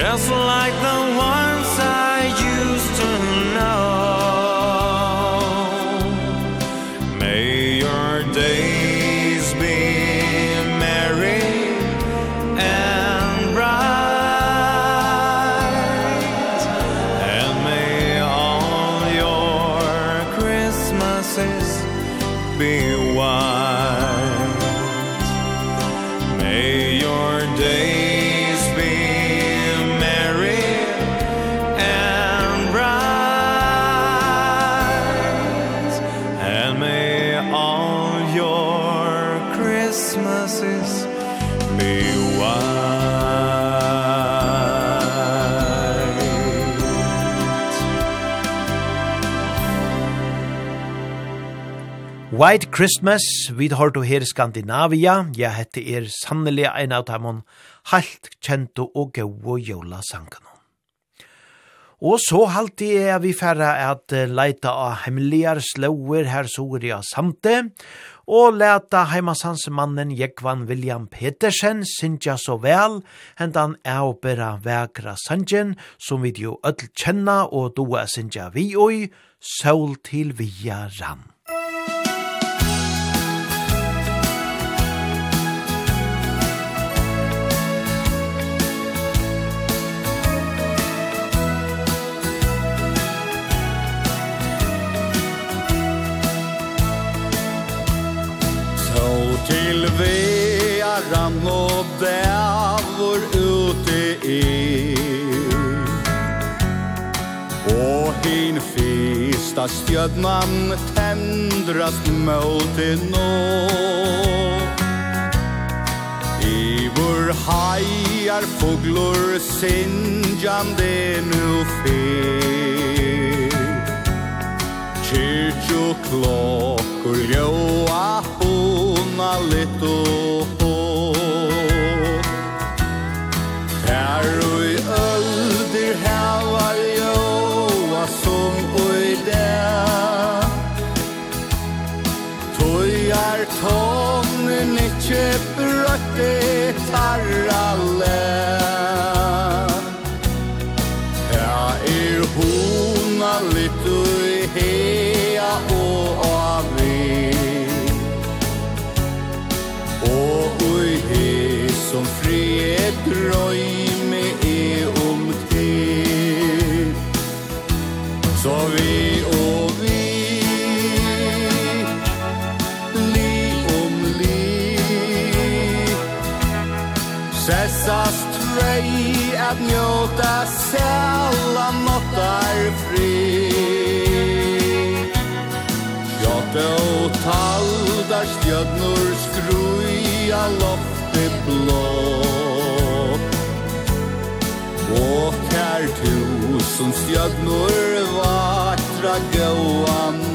just like the one White Christmas, vi har hørt her i Skandinavia, ja, hette er sannelig en av dem halt kjento og gau jola. Og så halte jeg vi færre at leita av hemmeligar slauer her soger jeg samte, og leta heimasansmannen Jekvan William Petersen syndja så vel, hentan er opera vekra sangen, som vi jo ødel kjenna og doa syndja vi oi, Sol til via rann. Og til vearan og dævor ute i Og hin fista stjødnan tendrast møte nå. Ivor hajar foglor sinjande nu fer. Kyrkjo klokk ljóa una little att njuta sällan något är fri Jata og taldar stjödnor skruja lofte blå. Og kær tusen stjödnor vatra gåan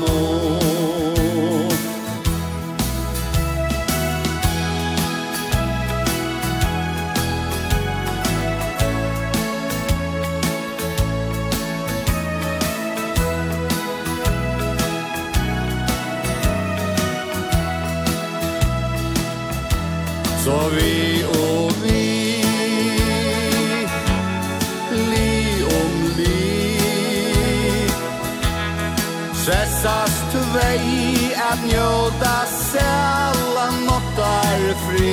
Så vi og vi Li om li Sessast tvei at njóta sæla nottar fri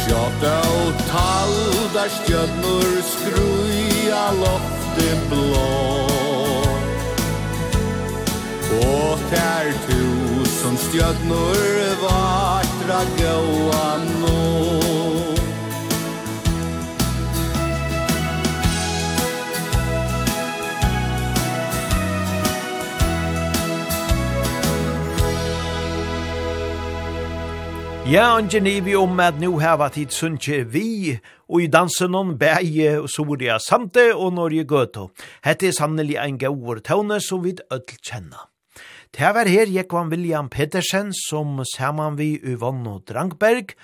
Sjóta og talda stjörnur skruja lofti blå. Og tær Som stjörnor vartra gåa nå Ja, og Genevi om at nu hava tid sunnje vi, og i dansen om bæje og Soria Sante og Norge Gøto. Hette er sannelig en gaur tøvne som vi ødel kjenner. Det var her Jekvan William Petersen som saman vi Uvanno Drangberg,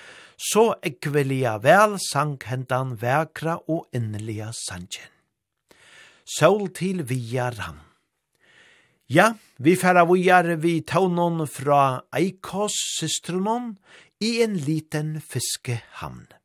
så ekvelia vel sank hentan vekra og innelia sangen. Sol til via ram. Ja, vi færa vujar vi taunon fra Eikos systrunon i en liten fiskehamn.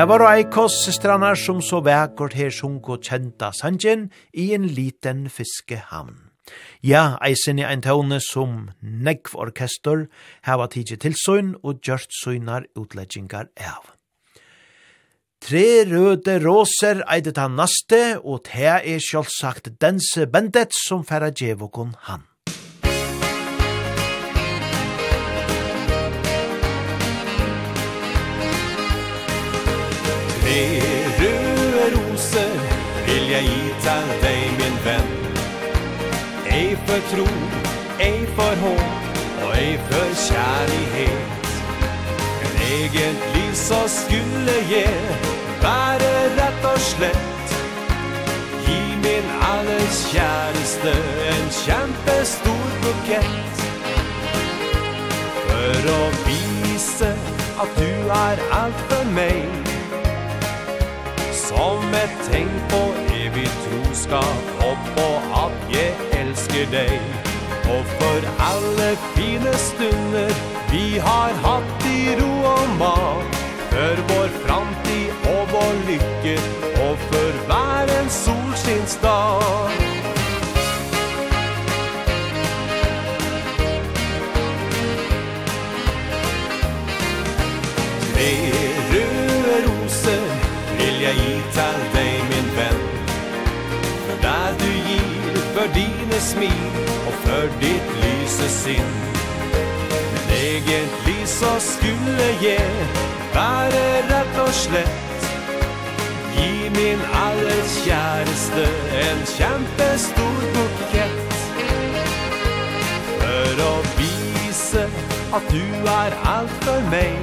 Det var Eikos systranar som så vekkert her sunk og kjenta sanjen i en liten fiskehamn. Ja, eisen i ein tåne som negv orkester heva tidsi tilsøyn og gjørst søynar utleggingar av. Tre røde råser eidet han naste, og te er sjølvsagt dense bendet som færa djevokon han. med roser vil jeg gi til dig min vän Ei for tro, ei for hopp og ei for kärlighet Men eget liv så skulle ge være rett og slett. Gi min alles kjæreste en kjempestor bukett. For å vise at du er alt for meg. Som et tegn på evig troskap. Og på at jeg elsker deg. Og for alle fine stunder Vi har hatt i ro og mat For vår framtid og vår lykke Og for hver en dig smil Og for ditt lyse sinn. Men egentlig så skulle jeg være rett og slett. Gi min alles kjæreste en kjempestor bukett For å vise at du er alt for meg.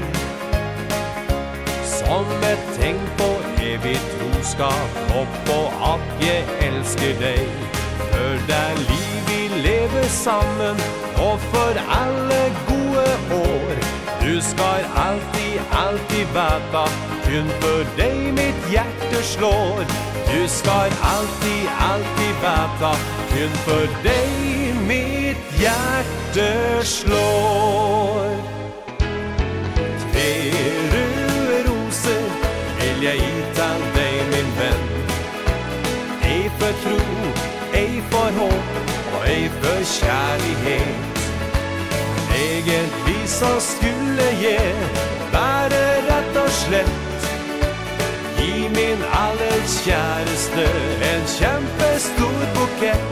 Som et tenk på evig troskap Opp på at jeg elsker deg. For det er liv vi lever sammen Og for alle gode år. Du skal alltid, alltid veta Kun for deg mitt hjerte slår. Du skal alltid, alltid veta Kun for deg mitt hjerte slår. mig för kärlighet. Egen vi som skulle ge Være rett og slett Gi min alles kjæreste En kjempestor bukett.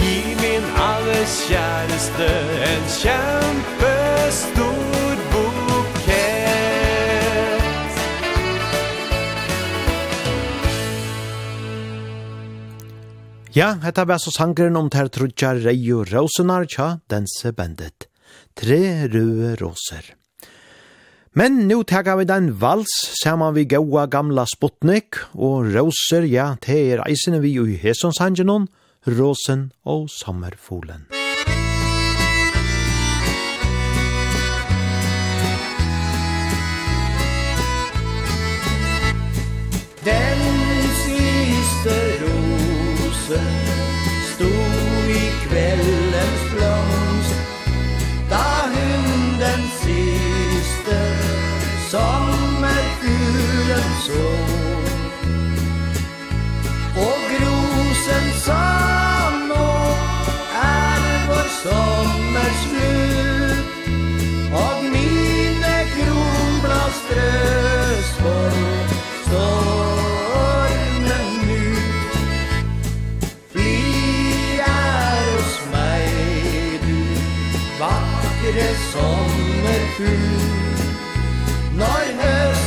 Gi min alles kjæreste En kjempestor Ja, hetta var så sangren om ter trutja reio rosenar tja dense bendet. Tre røde roser. Men nu tega vi den vals saman vi gaua gamla Sputnik og roser, ja, te er eisene vi i hesonsangenon, rosen og sommerfolen. Musik sol Og grosen sa nå er vår sommer slutt Og mine kronblad for stormen nu Fly er hos meg du vakre sommerfugl. Når høst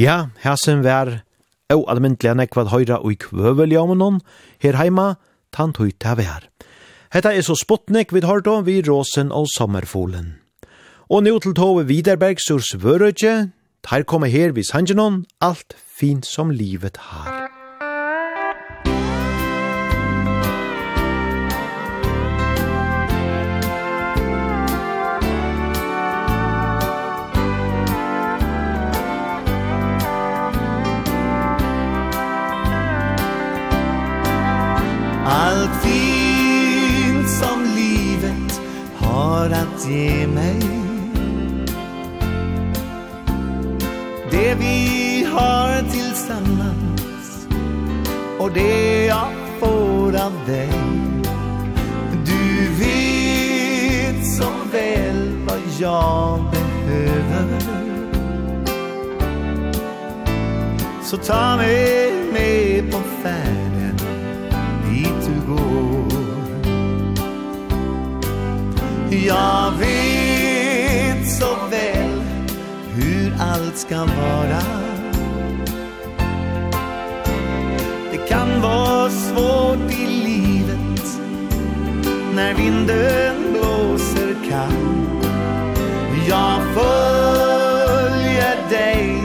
Ja, hæsen vær og almindelig nekvad høyra og i kvøveljamenon her heima, tant høy vær. Hetta er så spottnek vid hørda vi råsen og sommerfolen. Og nå til tove Viderbergs ur svørøtje, her kommer her vid Sangenon, alt fint som livet har. Allt fint som livet har att ge mig. Det vi har tillsammans Och det jag får av dig. Du vet så väl vad jag behöver. Så ta mig med på färd går. Jag vet så väl hur allt ska vara. Det kan vara svårt i livet När vinden blåser kall. Jag följer dig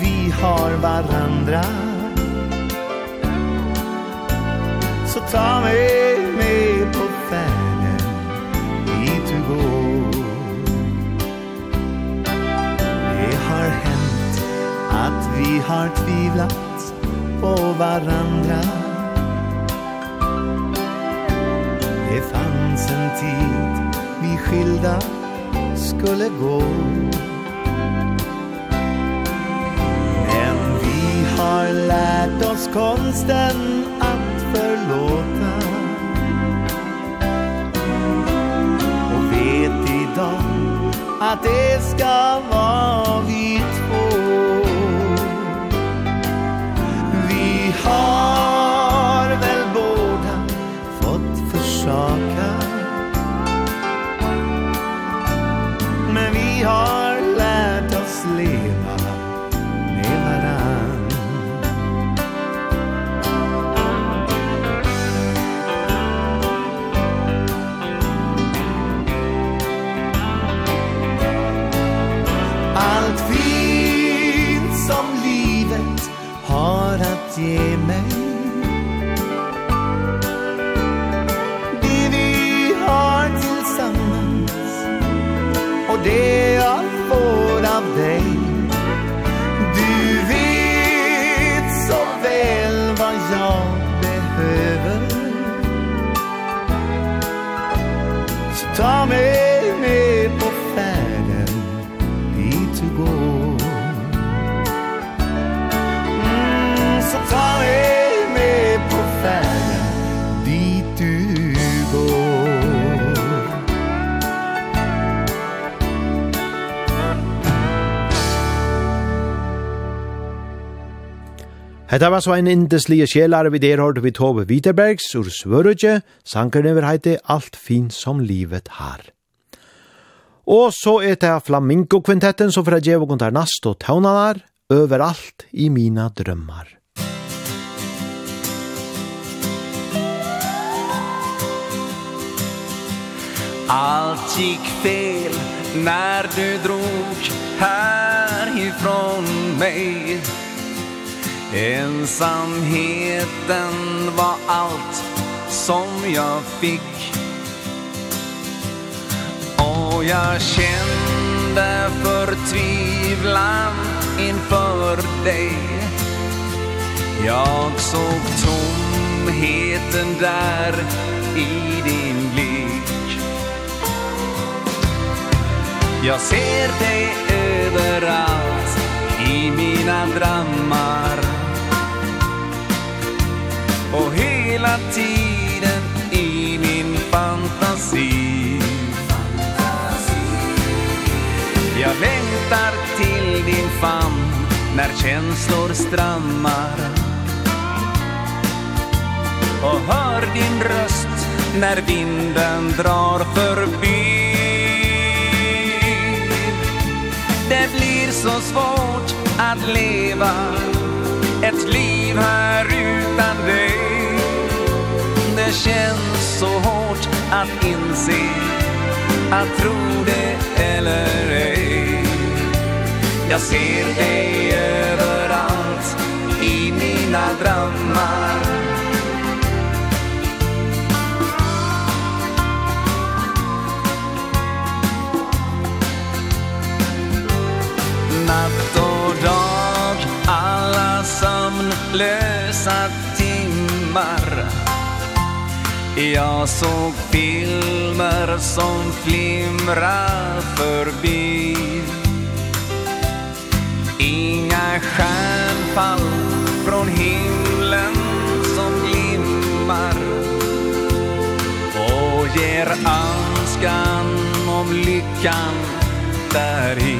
Vi har varandra. tvivlat på varandra. Det fanns en tid vi skilda skulle gå. Men vi har lärt oss konsten att förlåta. Och vet idag att det ska vara Hetta var så ein indeslige sjelar vi der hørte vi Tove Viterbergs ur Svørøkje, sankerne vil heite Alt fin som livet har. Og så er det Flamingo-kvintetten som fra Djevo kontar nast og taunanar, overalt i mina drømmar. Allt gick fel när du drog härifrån mig Ensamheten var allt som jag fick. Och jag kände förtvivlan inför dig. Jag såg tomheten där i din blick. Jag ser dig överallt i mina drömmar. Och hela tiden i min fantasi. Jag längtar till din famn När känslor strammar. Och hör din röst När vinden drar förbi. Det blir så svårt att leva Ett liv här utan dig det känns så hårt att inse Att tro det eller ej. Jag ser dig överallt i mina drömmar. Natt och dag, alla sömnlösa timmar. Jag såg filmer som flimra förbi. Inga stjärnfall från himlen som glimmar. Och ger önskan om lyckan där i.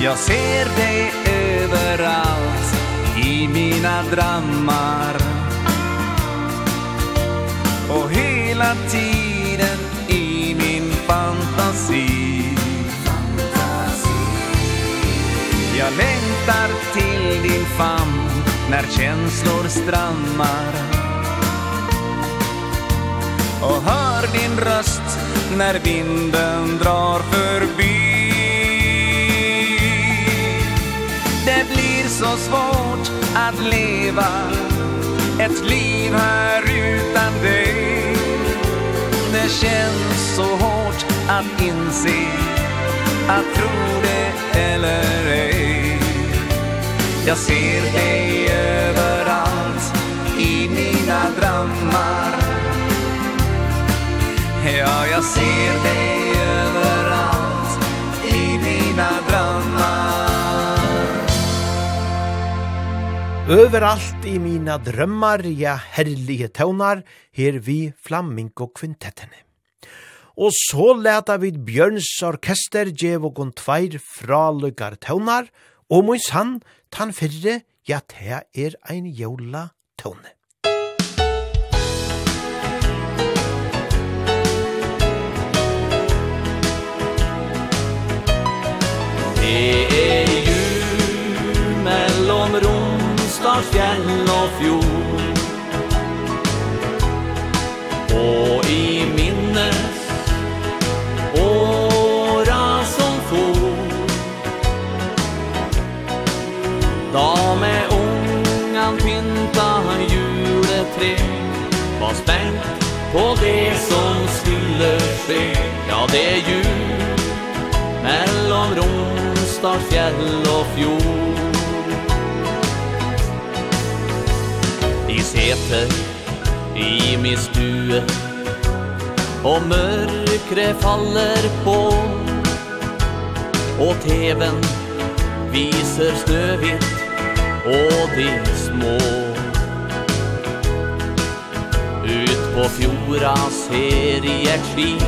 Jag ser dig överallt i mina drömmar. Och hela tiden i min fantasi. Jag längtar till din famn När känslor strammar. Och hör din röst När vinden drar förbi. Det blir så svårt att leva Ett liv här utan dig det känns så hårt att inse Att tro det eller ej. Jag ser dig överallt i mina drömmar. Ja, jag ser dig Överallt i mina drömmar, ja herlige tøvnar, her vi Flamingo kvintetten. Og så leta vid Bjørns orkester djev og tveir fralukar tøvnar, og mun sann, tan fyrre, ja te er ein jola tøvne. Det er Lars fjell og fjord. Og i minnes Åra som for. Da med ungan pynta juletre Var spent på det som skulle skje. Ja, det er jul Mellom Romsdal fjell og fjord. sete i min stue. Og mørkre faller på Og teven viser snøvitt og de små. Ut på fjorda ser jeg et skip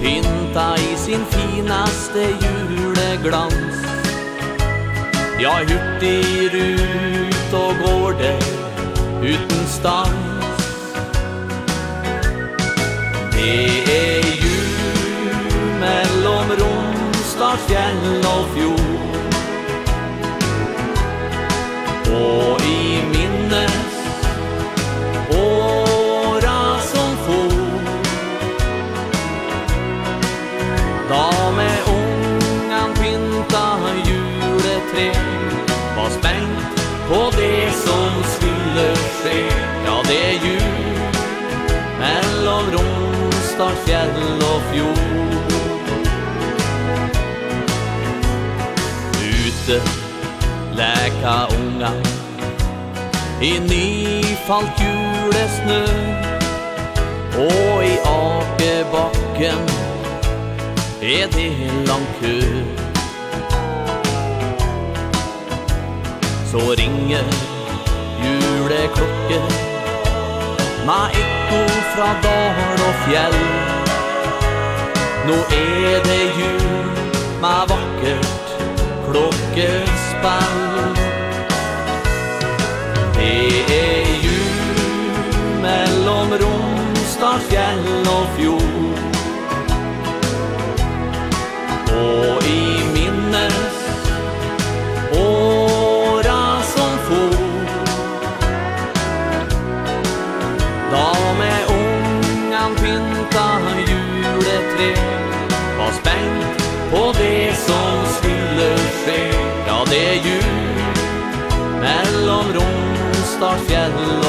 Pynta i sin finaste juleglans. Ja, hurtig rut og går det uten stans Det er jul mellom Romsdal, fjell og fjord. Og i min fjell og fjord. Ute leka unga. I falt julesnö Og i akebakken Er det en lång Så ringer juleklokken. Ma ekko fra dal og fjell. Nå er det jul Ma vakkert klokkespall Det er jul Mellom Romstad fjell og fjord. Og i snart fjell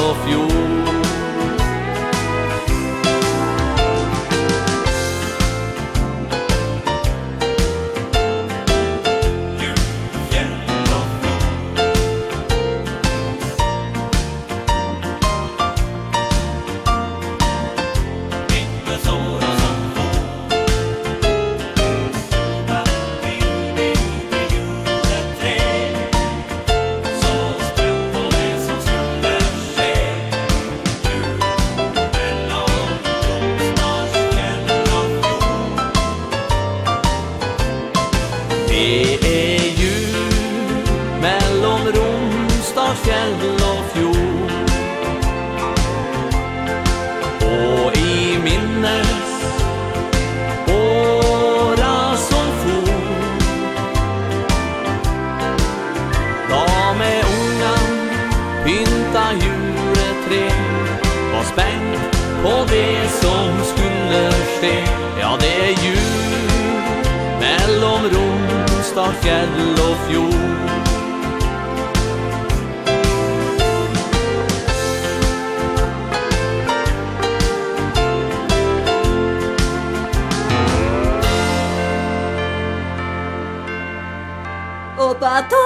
fjell og fjord. Og bato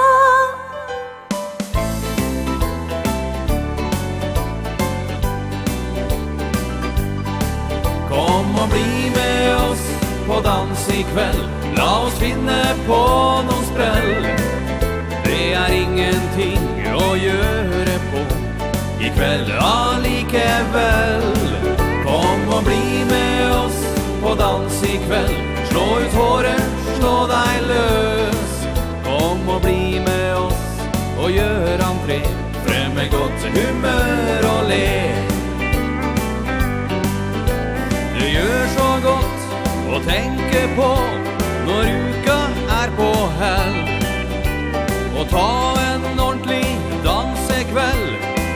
Kom og bli med oss på dans i kveld. La oss finne på noen sprell. Det er ingenting å gjøre på. I kveld allikevel. Kom og bli med oss på dans i kveld. Slå ut håret, slå deg løs. Kom og bli med oss og gjør entré. Frem med godt humør og le. Det gjør så godt å tenke på. Når uka er på hell Og ta en ordentlig dansekveld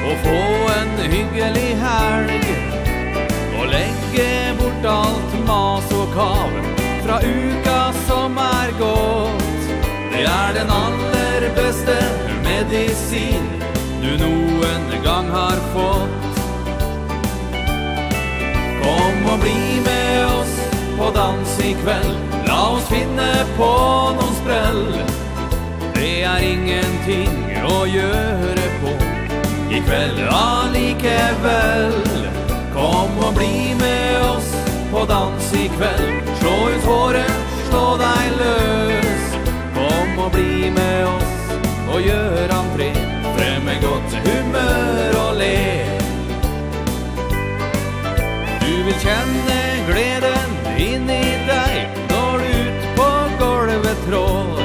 Og få en hyggelig helg Og legge bort alt mas og kav Fra uka som er gått. Det er den aller beste medisin Du noen gang har fått. Kom og bli med oss på dans i kveld. La oss finne på noen sprell. Det er ingenting å gjøre på. I kveld allikevel. Kom og bli med oss på dans i kveld. Slå ut håret, slå deg løs. Kom og bli med oss og gjør entré. Frem med godt humør og le. Du vil kjenne gleden inni deg tråd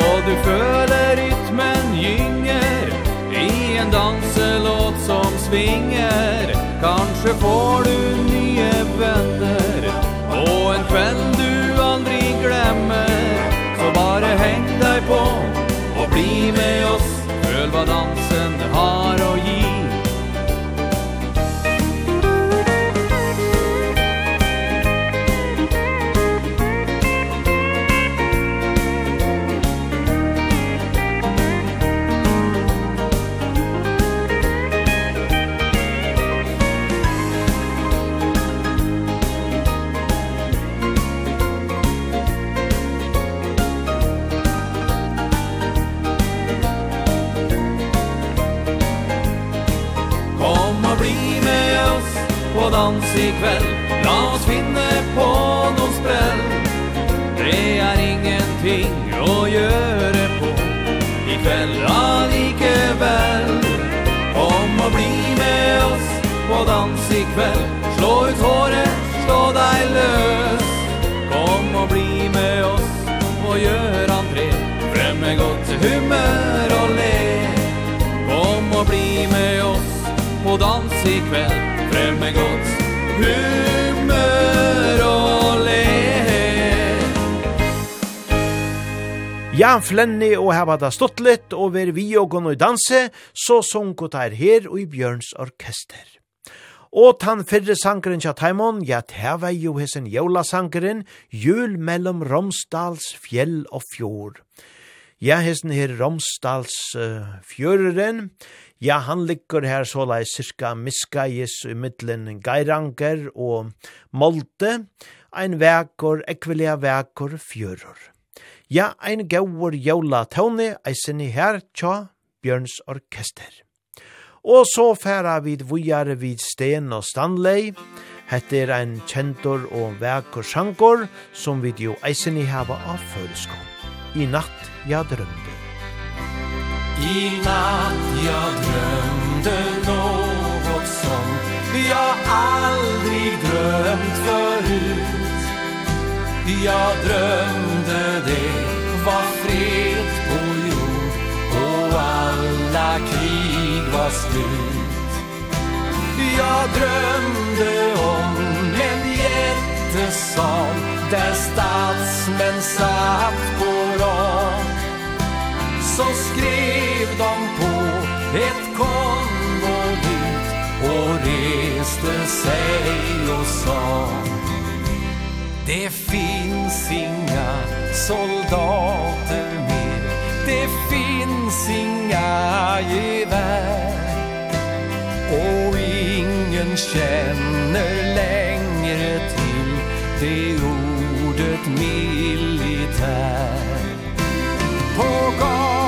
Och du føler rytmen gynger I en danselåt som svinger. Kanskje får du nye venner Og en kveld du aldri glemmer. Så bare heng deg på Og bli med oss. Føl hva dansen har å gi. oss i kväll La oss finne på noen sprell. Det er ingenting å gjøre på. I kveld allikevel. Kom og bli med oss på dans i kveld. Slå ut håret, slå deg løs. Kom og bli med oss og gjør entré. Frem med godt humør og le. Kom og bli med oss på dans i kveld. Frem med godt Ja, flenni og hava da stått litt og veri vi og gå i danse, så sunko tær her og i Bjørns orkester. Og tan fyrre sankeren tja taimon, ja, tæva jo hessen jævla sankeren, jul mellom Romsdals fjell og fjord. Ja, hessen her Romsdals uh, fjøreren, Ja, han ligger her så lai cirka miskajis i middelen Geiranger og Molde, ein vekor, ekvelia vekor, fjörur. Ja, ein gauur jaula tåne, eisen i her tja Bjørns Orkester. Og så færa vid vujare vid Sten og Stanley, Hette er ein kjentor og vekor sjankor som vi jo eisen i hava av føreskån. I natt, ja drømde. I natt jag drömde något som jag aldrig drömt förut. Jag drömde det var fred på jord och alla krig var slut. Jag drömde om en jättesal där statsmän satt på rad så skrev de på ett konvolut och reste sig och sa Det finns inga soldater mer. Det finns inga gevär. Och ingen känner längre till Det ordet militär. På gatan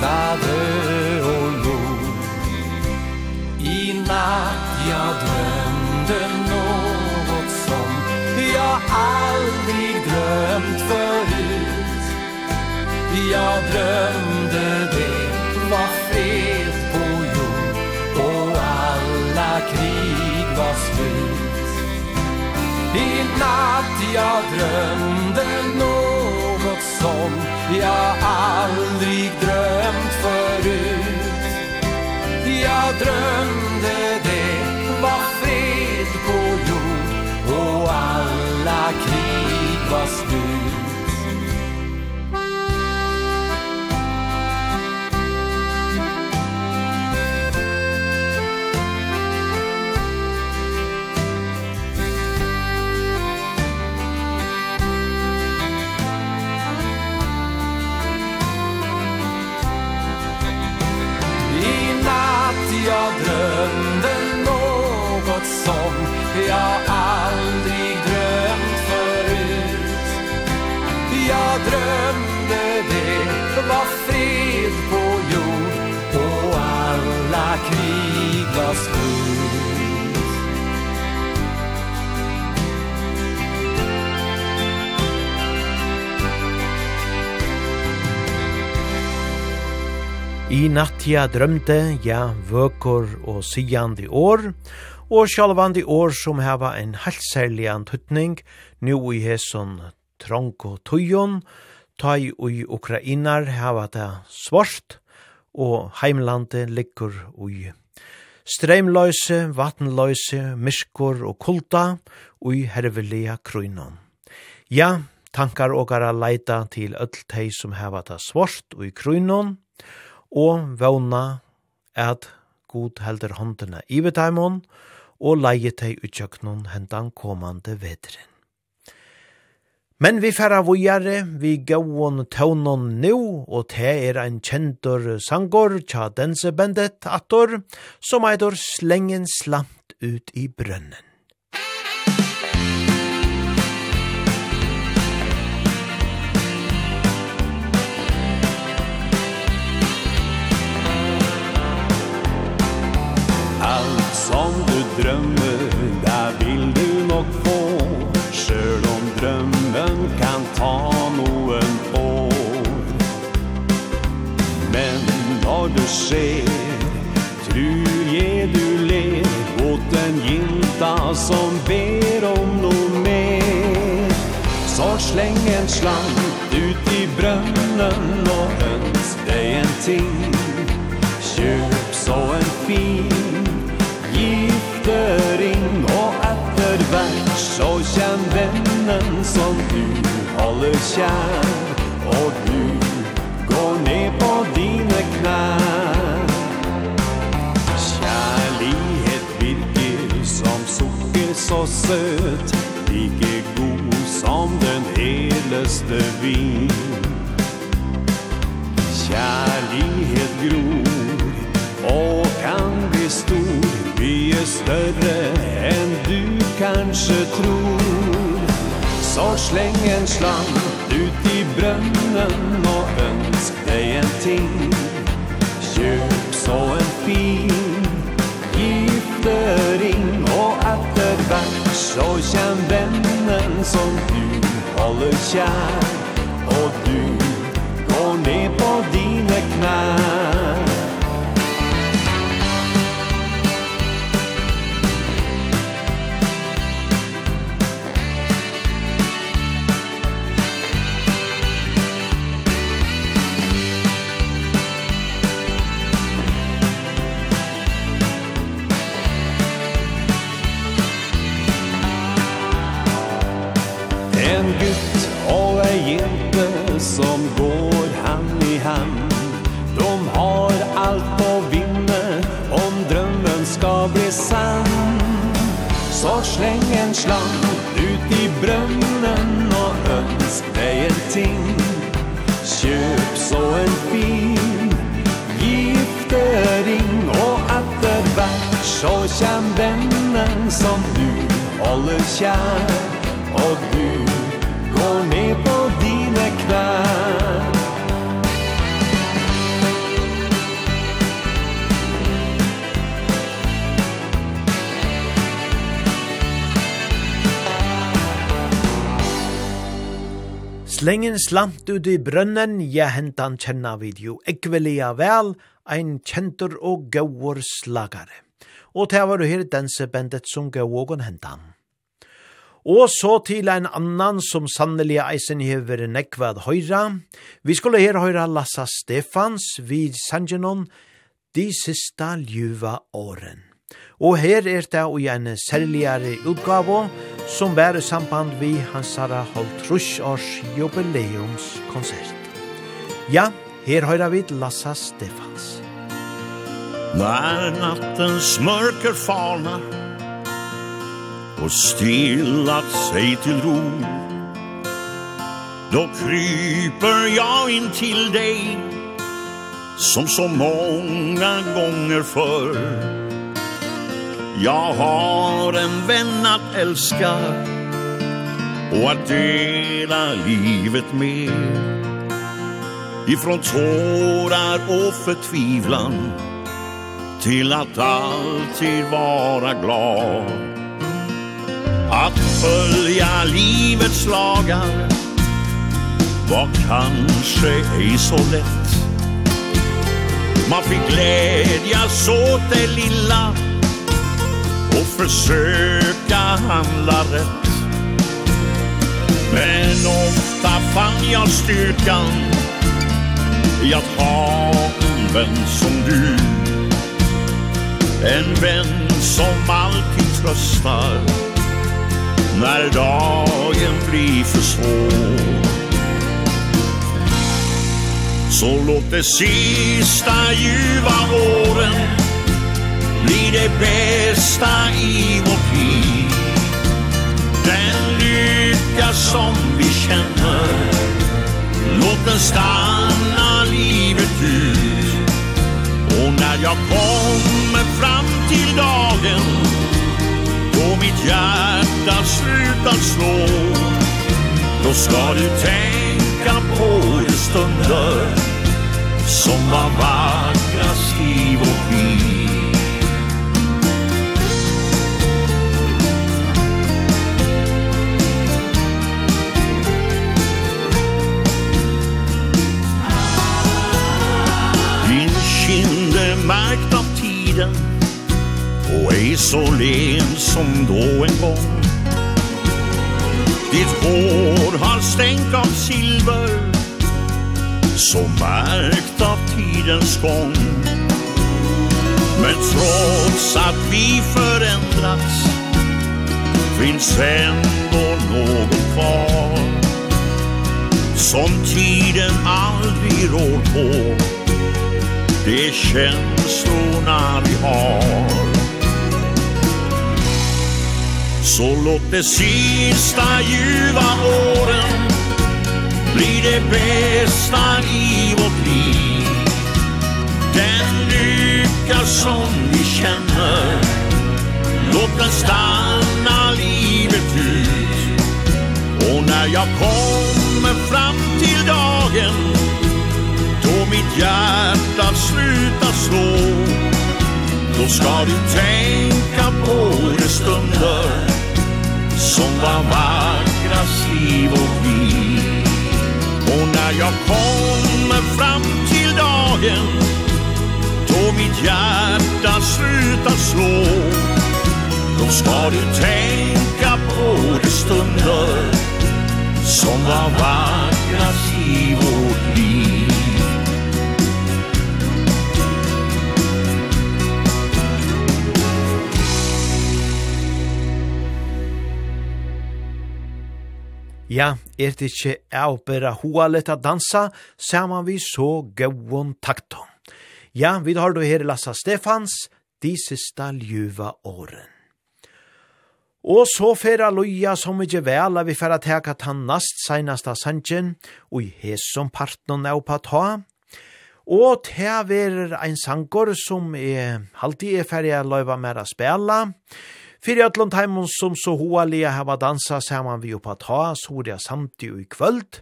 Sader och nord I natt jag drömde något som Jag aldrig drömt förut Jag drömde det var fred på jord Och alla krig var slut. I natt jag drömde något som Jag aldrig drömt jag drömde det var fred på jord och alla krig var slut jag drömde något som jag aldrig drömt förut. Jag drömde det var fred på jord och alla krig. I nattja drømte, ja, vøkor og sigande år, og sjálvandi år som heva en halssærlig antutning, nu i hesson tronko tujon, i ui ukrainar heva det svart, og heimlandet liggur ui streimløyse, vattenløyse, myskor og kulta, ui hervelia kruinon. Ja, tankar og gara leita til öll tei som heva det svart ui kruinon, og vågna at god helder håndene i betaimon, og leie teg utjøknon hentan komande vedren. Men vi færa vujare, vi gauon tøvnon nu, og te er ein kjentor sangor tja dense bendet attor, som eitor slengen slamt ut i brønnen. som du drömmer Där vill du nog få. Själv om drömmen kan ta någon år. Men når du ser Tror ge du ler Åt en gilda som ber om någon mer. Så släng en slant ut i brønnen Och ønsk deg en ting. Kjøp så en Så känn vännen som du håller kär Och du går ner på dina knän Kärlighet virker som socker så söt Like god som den heleste vin. Kärlighet gror mycket större än du kanske tror. Så släng en slang ut i brönnen och önsk dig en ting. Köp så en fin giftering och att det vart så känn vännen som du håller kär. Och du går ner på dina knän. Så släng en slang ut i brönnen och önsk dig en ting. Köp så en fin giftering och att det vart så känn vännen som du håller kär. Och du går ner på dina knän. Slengen slant ut i brønnen, ja hentan kjenna vid jo ekvelia vel, ein kjentur og gauur slagare. Og til var du her dansebandet som gauogon hentan. Og så til ein annan som sannelig eisen hever nekvad høyra. Vi skulle her høyra Lassa Stefans vid Sanjanon, de sista ljuva åren. Og her er det og en særligere utgave som bærer samband vi hansara halvtrus års jubileumskonsert. Ja, her høyra vi Lassa Stefans. När nattens mörker falnar och stillat sig till ro Då kryper jag in till dig som så många gånger förr Jag har en vän att älska Och att dela livet med. Ifrån tårar och förtvivlan Till att alltid vara glad. Att följa livets lagar Var kanske ej så lätt. Man fick glädjas åt det lilla och försöka handla rätt. Men ofta fann jag styrkan i att ha en vän som du. En vän som alltid tröstar när dagen blir för svår. Så låt det sista ljuva åren bli det bästa i vårt liv Den lycka som vi känner Låt den stanna livet ut. Och när jag kommer fram till dagen Då mitt hjärta slutar slå. Då ska du tänka på just stunder Som var vackrast i vårt liv märkt av tiden Och ej så len som då en gång. Ditt hår har stänk av silver Så märkt av tidens gång. Men trots att vi förändrats Finns ändå någon kvar Som tiden aldrig rår på. Det är känslorna vi har. Så låt det sista ljuva åren Bli det bästa i vårt liv. Den lycka som vi känner Låt den stanna livet ut. Och när jag kommer fram till dagen och mitt hjärta sluta slå. Då ska du tänka på de stunder Som var vackrast i vårt liv. Och när jag kommer fram till dagen Då mitt hjärta sluta slå. Då ska du tänka på de stunder Som var vackrast i vårt liv. Ja, er det ikke avbæra hoa litt å dansa, saman vi så gauon takto. Ja, vi har du her Lassa Stefans, de sista ljuva åren. Og så færa loja som ikke vel vi færa teka ta nast seinasta sanjen, og i hesom partnon er oppa ta. Og te verer ein sangor som er halvtid er færa løyva mera a spela, Fyrir allan taimun som så hoalia hava dansa saman vi oppa ta, soria det og i kvöld.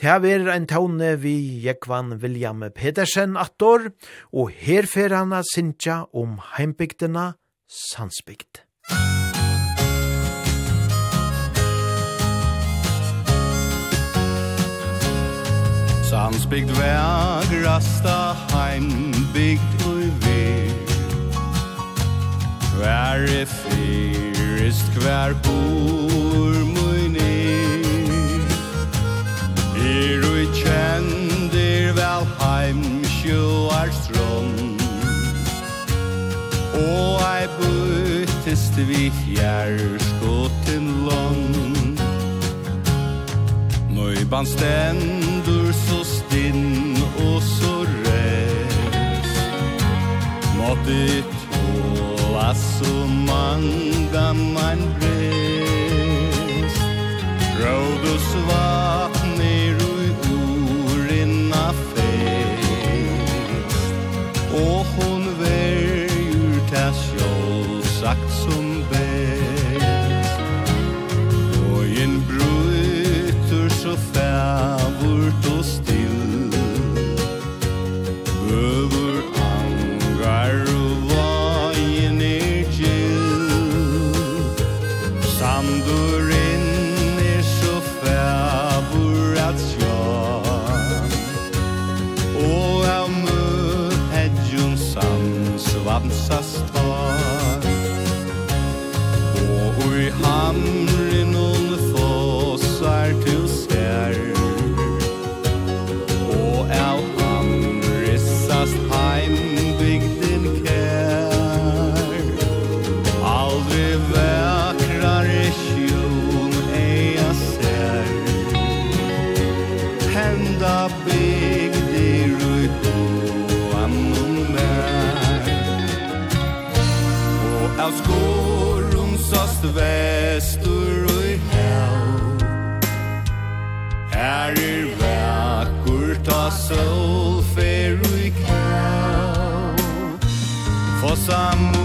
Det har vært en tåne vi Jekvan William Pedersen attor, og her fer han at sinja om heimbygdena Sandsbygd. Sandsbygd vær grasta heimbygd og vi Hver er fyrist, hver bor mun er Er ui kjendir vel heim sjoar strån Og ei bøttist vi fjerskotin land Nøyban stendur så stinn og så rett Måttet Passo manga mein Brest Raudos war vestur og i hel. Her er vakkurt av sol fer og i kjell Fossa mor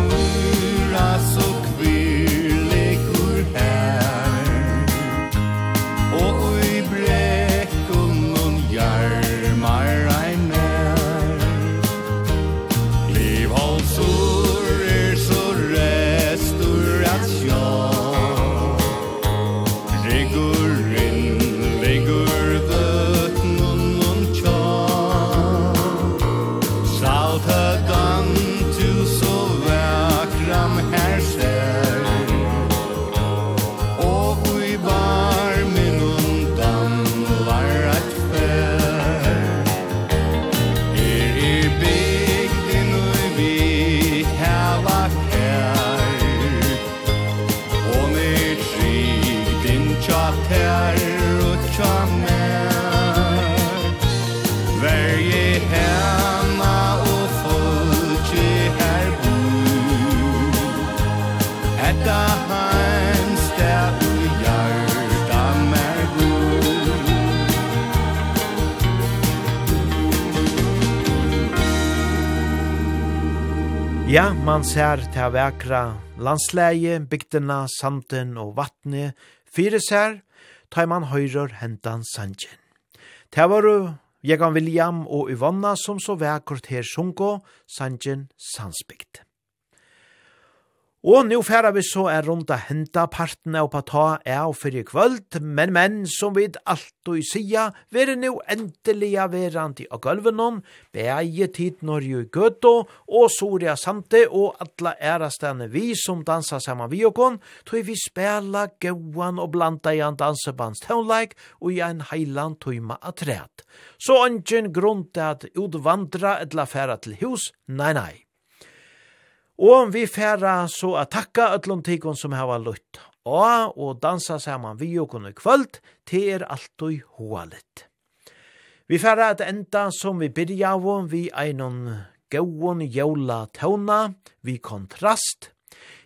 man ser til vekra landsleie, bygdena, sanden og vattne, fire ser, tar man høyrer hentan sanjen. Det var jo Jegan William og Yvonne som så vekkert her sunko, sanjen sansbygd. Og nu færa vi så er rundt a henta parten av på ta av fyrir kvöld, men menn som vid alt og i sida, veri nu endelig a verand i og gulvenon, beie tid når jo gøto, og soria sante, og alla ærastane vi som dansa saman vi okon, tog vi spela gauan og blanda i en dansebands tøvnleik, og i ein heiland tøyma atreat. Så ongen grunn til at utvandra etla færa til hus, nei nei. Og vi færa så a takka öllum tikon som hava lutt. Og, og dansa saman vi og kunne kvöld, til er alltid hoalit. Vi færa at enda som vi byrja av vi einon gauon jævla tauna, vi kontrast.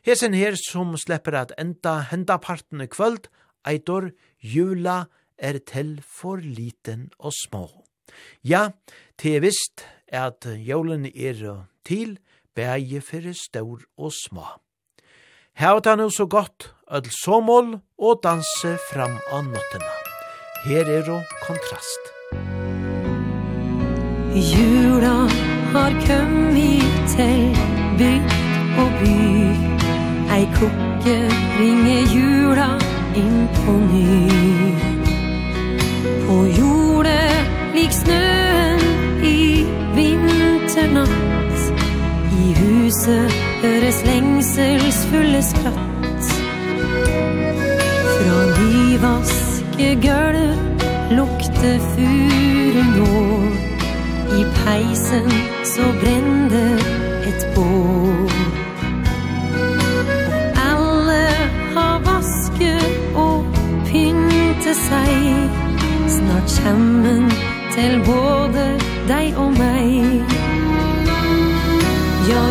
Hesen her som slepper at enda henda parten i kvöld, eitor jula er til for liten og små. Ja, det er visst at jævlen er til, bæje fyrir stór og sma. Her han jo så godt, ødel såmål og danse fram av nottena. Her er jo kontrast. Jula har kommet til bygd og by. Ei kukke ringer jula inn på ny. På jordet lik snøen i vinternatt huset høres lengselsfulle skratt. Fra nyvaske gulv lukte furen nå I peisen så brende et bål Og alle har vaske og pynte seg Snart kjemmen til både deg og meg Ja,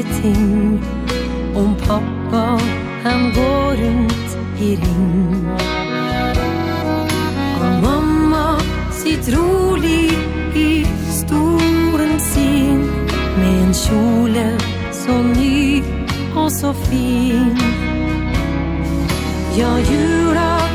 ingenting Om pappa han går runt i ring. Og mamma sitt rolig i stolen sin. Med en kjole så ny och så fin. Ja, jula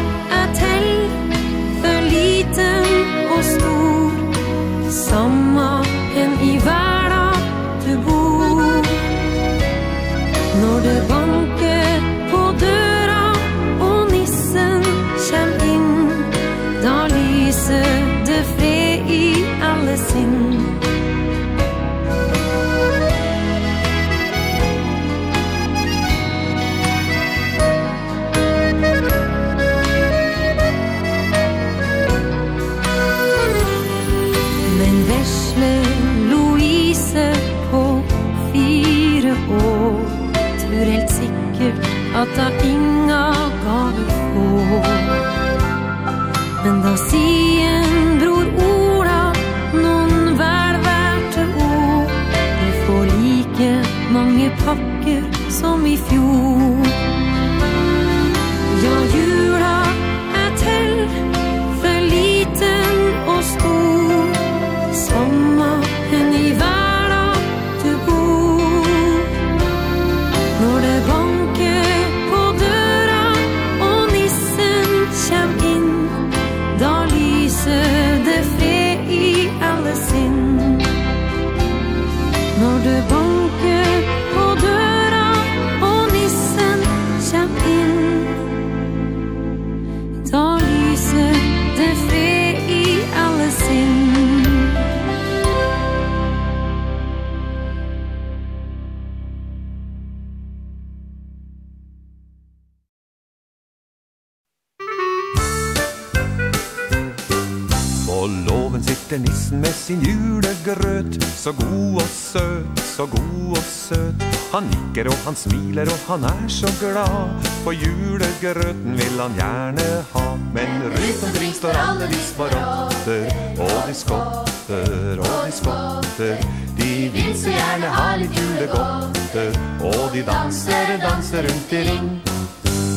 sin julegrøt. Så god og søt, så god og søt. Han nikker og han smiler og han er så glad. For julegrøten vil han gjerne ha. Men rundt omkring står alle de sparotter Og de skotter, og de skotter. De vil så gjerne ha litt julegodter. Og de danser, danser rundt i ring.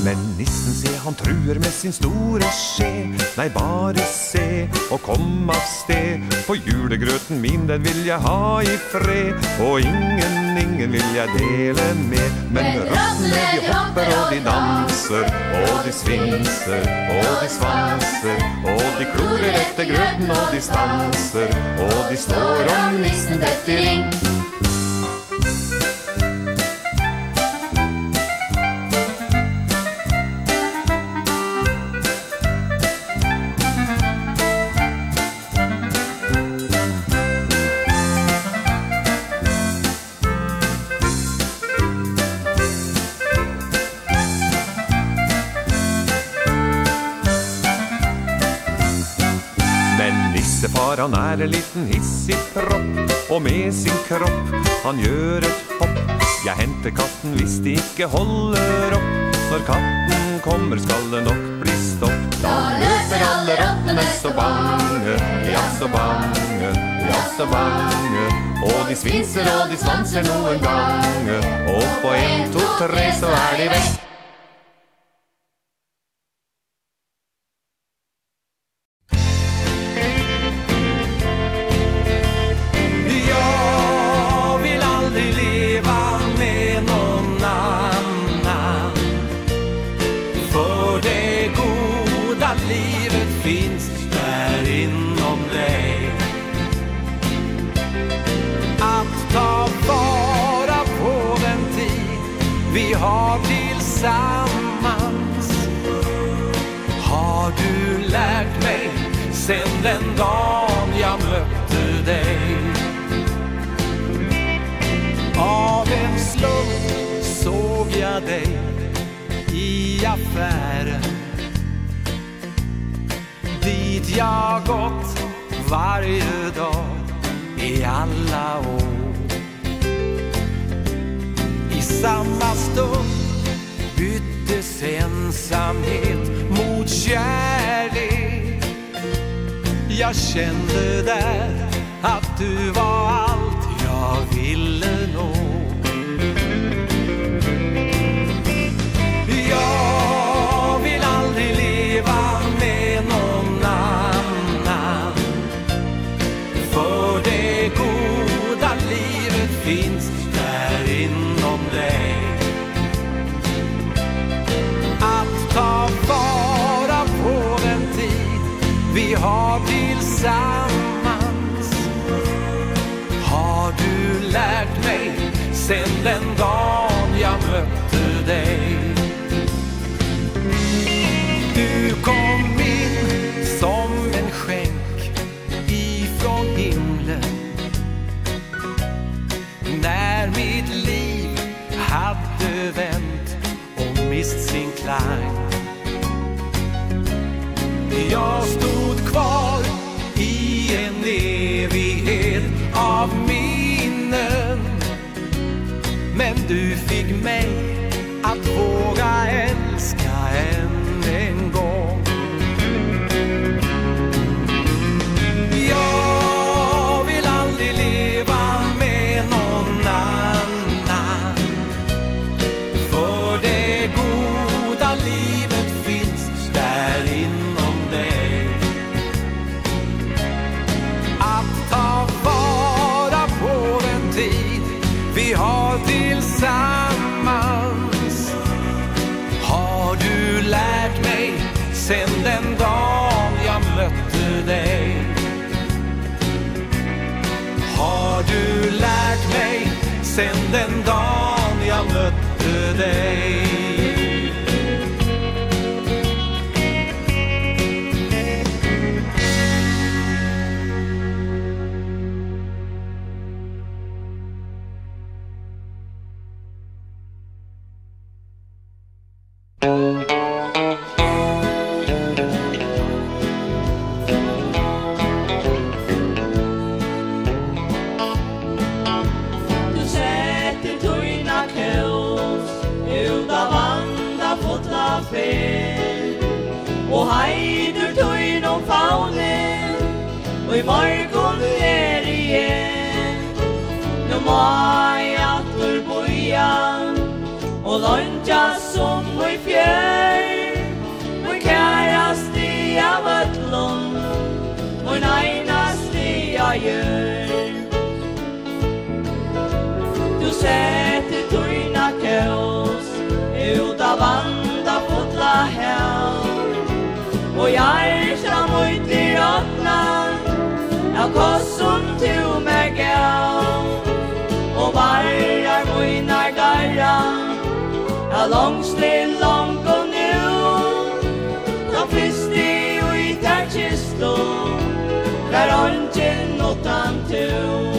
Men nissen se, han truer med sin store skje. Nei, bare se, og kom av sted. For julegrøten min, den vil jeg ha i fred. Og ingen, ingen vil jeg dele med. Men rattene, de hopper og de danser. Og de svinser, og de svanser. Og de klorer etter grøten, og de stanser. Og de står om nissen dette ring. der han er en liten hissig propp Og med sin kropp han gjør et hopp. Jeg henter katten hvis de ikke holder opp. Når katten kommer skal det nok bli stopp. Da løser alle rattene så bange Ja, så bange, ja, så bange. Og de svinser og de svanser noen gange Og på en, to, tre så er de vekk. Och lånta som vi fjär Vi kärast i av ötlun lån Vi nejnast i av gör Du sätter tuina kjøs Ut av vanda fotla hel Og hjärsta mot i rötna Av kossom tu meg gäll Og varrar munar garran Ta longsli long og nu Ta fristi og i tær kistu Vær ongen utan tur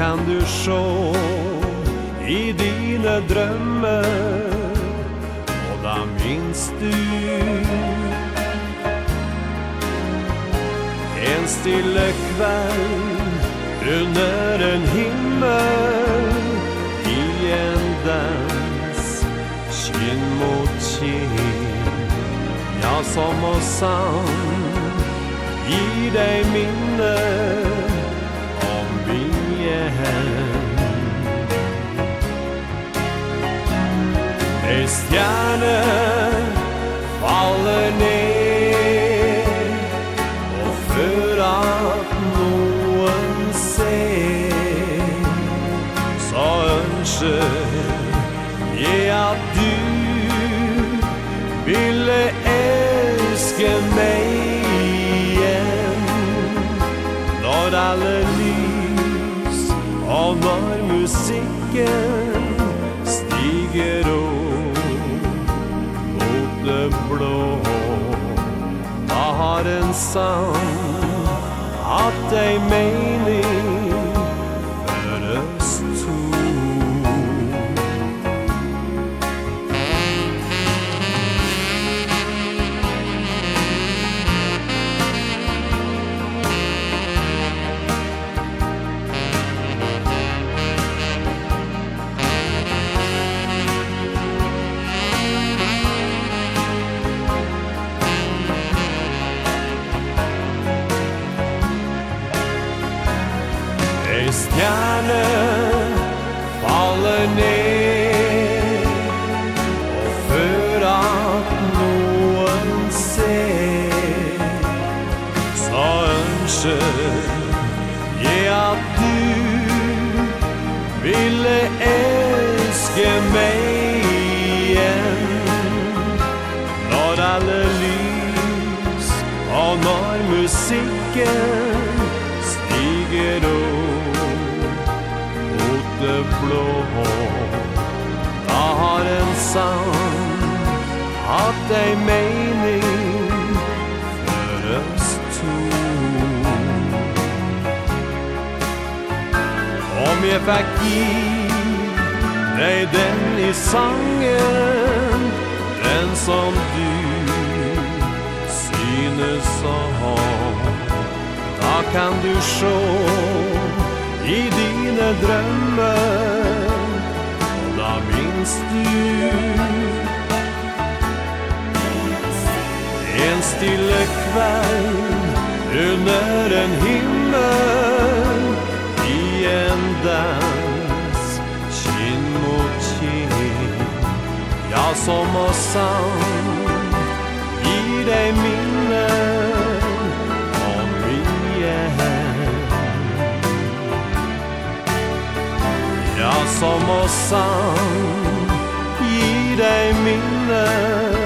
kan du sjå i dine drømmer. Og da minns du En stille kveld under en himmel I en dans. Kinn mot kinn Ja, som og sann Gi deg minner er stjerne faller ned Og før at noen ser Så ønsker jeg at du ville elske meg igjen. Når alle lys og når musikken not en sound At ei mening finst ei mening. For oss to Om jeg fikk gi deg den i sangen Den som du synes å ha. Da kan du sjå i dine drømmer Da minst du En stille kveld Under en himmel I en dans Kinn mot kinn. Ja, som oss sann I dig minne Om igen Ja, som oss sann I dig minnen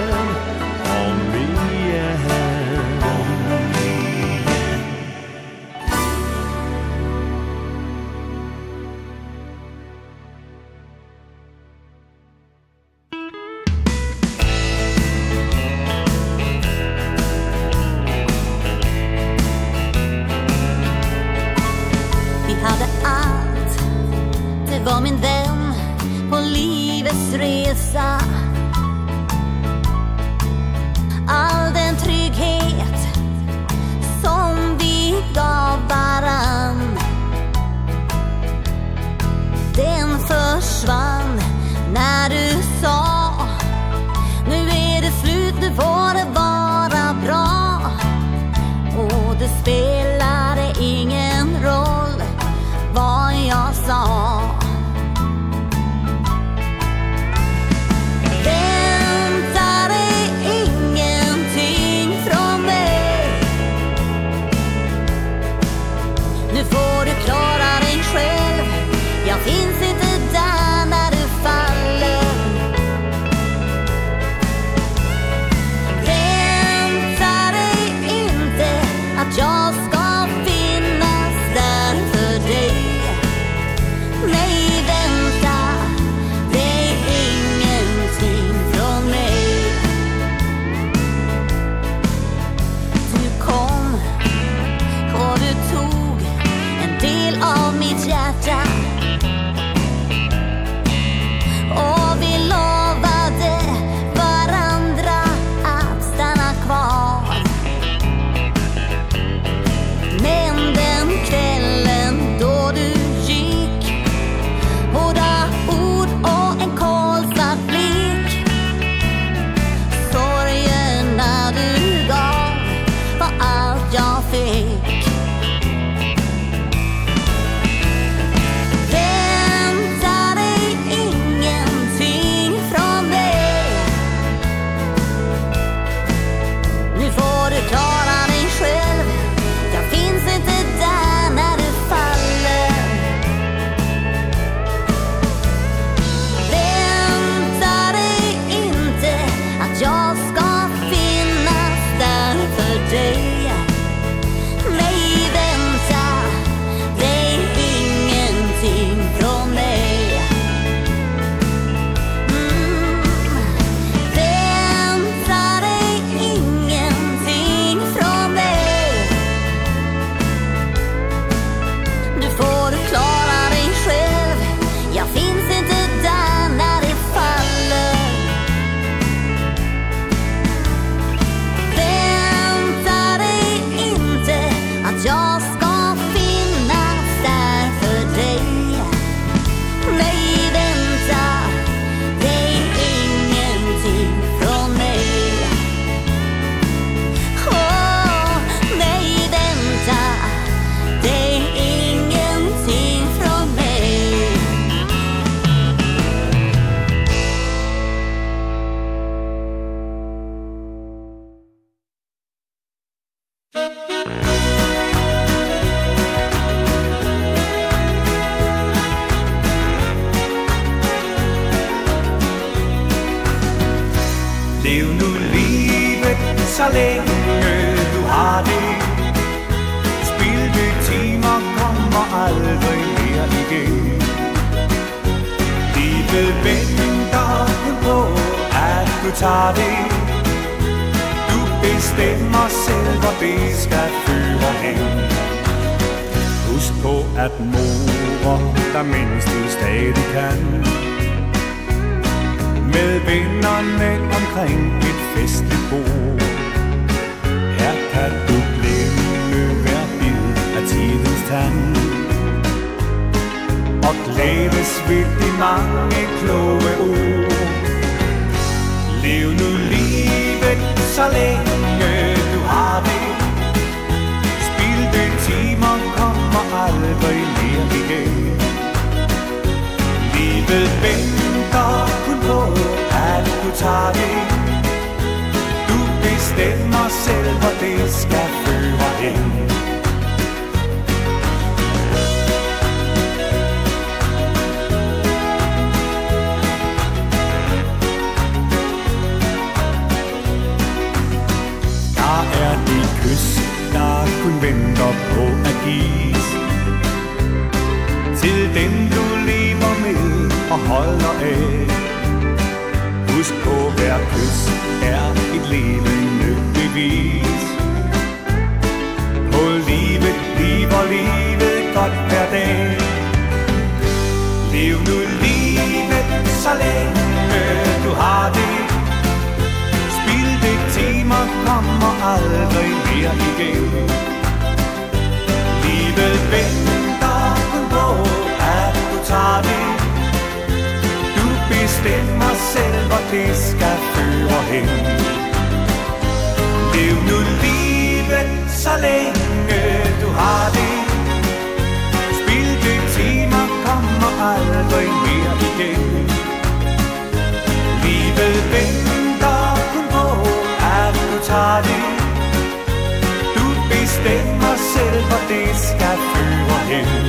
Husk på hver kys er et levende bevis På livet lever livet godt hver dag. Lev nu livet så længe du har det. Spil det timer kommer aldrig mere igen. friska fru och hem Lev nu livet så länge du har det Spill din timmar kommer aldrig mer igen Livet väntar kun på att du tar det Du bestämmer selv vad det ska föra hem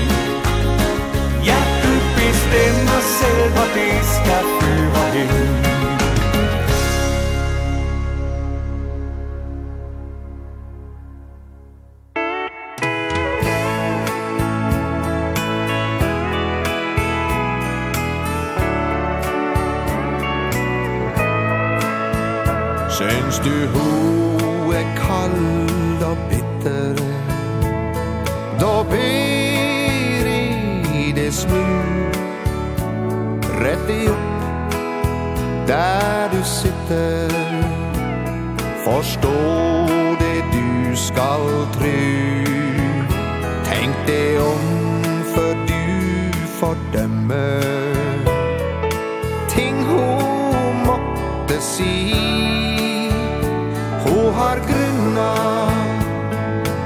Ja, du bestämmer selv hvor det skal føre hen. Syns du ho er kald og bitter Da ber i det smu Rett i opp der du sitter Forstå det du skal tru. Tenk det om før du fordømmer Ting hun måtte si vana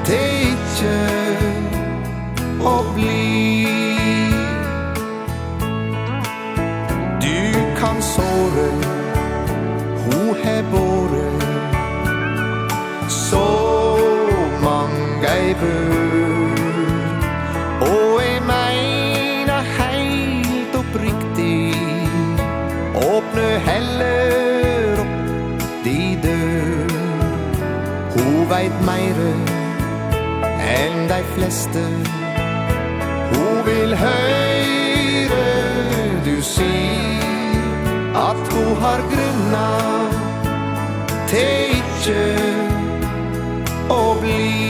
Det ikke å bli. Du kan såre Ho he båre Så mange bør fleste. Hun vil høyre du si At hun har grunna Te ikkje å bli.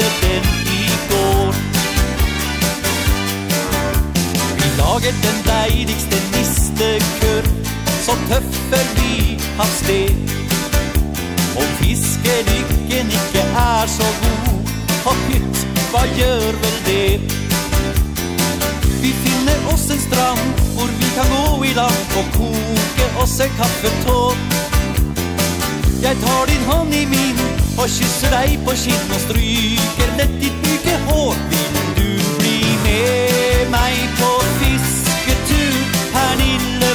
mødte den i går Vi laget den deiligste nistekør Så tøffer vi hans sted. Og fiskelykken ikke er så god Og gutt, hva gjør vel det? Vi finner oss en strand Hvor vi kan gå i land Og koke oss en kaffetå Jeg tar din hånd i min Och kysser dig på kind och stryker lätt ditt mycket hår. Vill du bli med mig på fisketur, Pernille?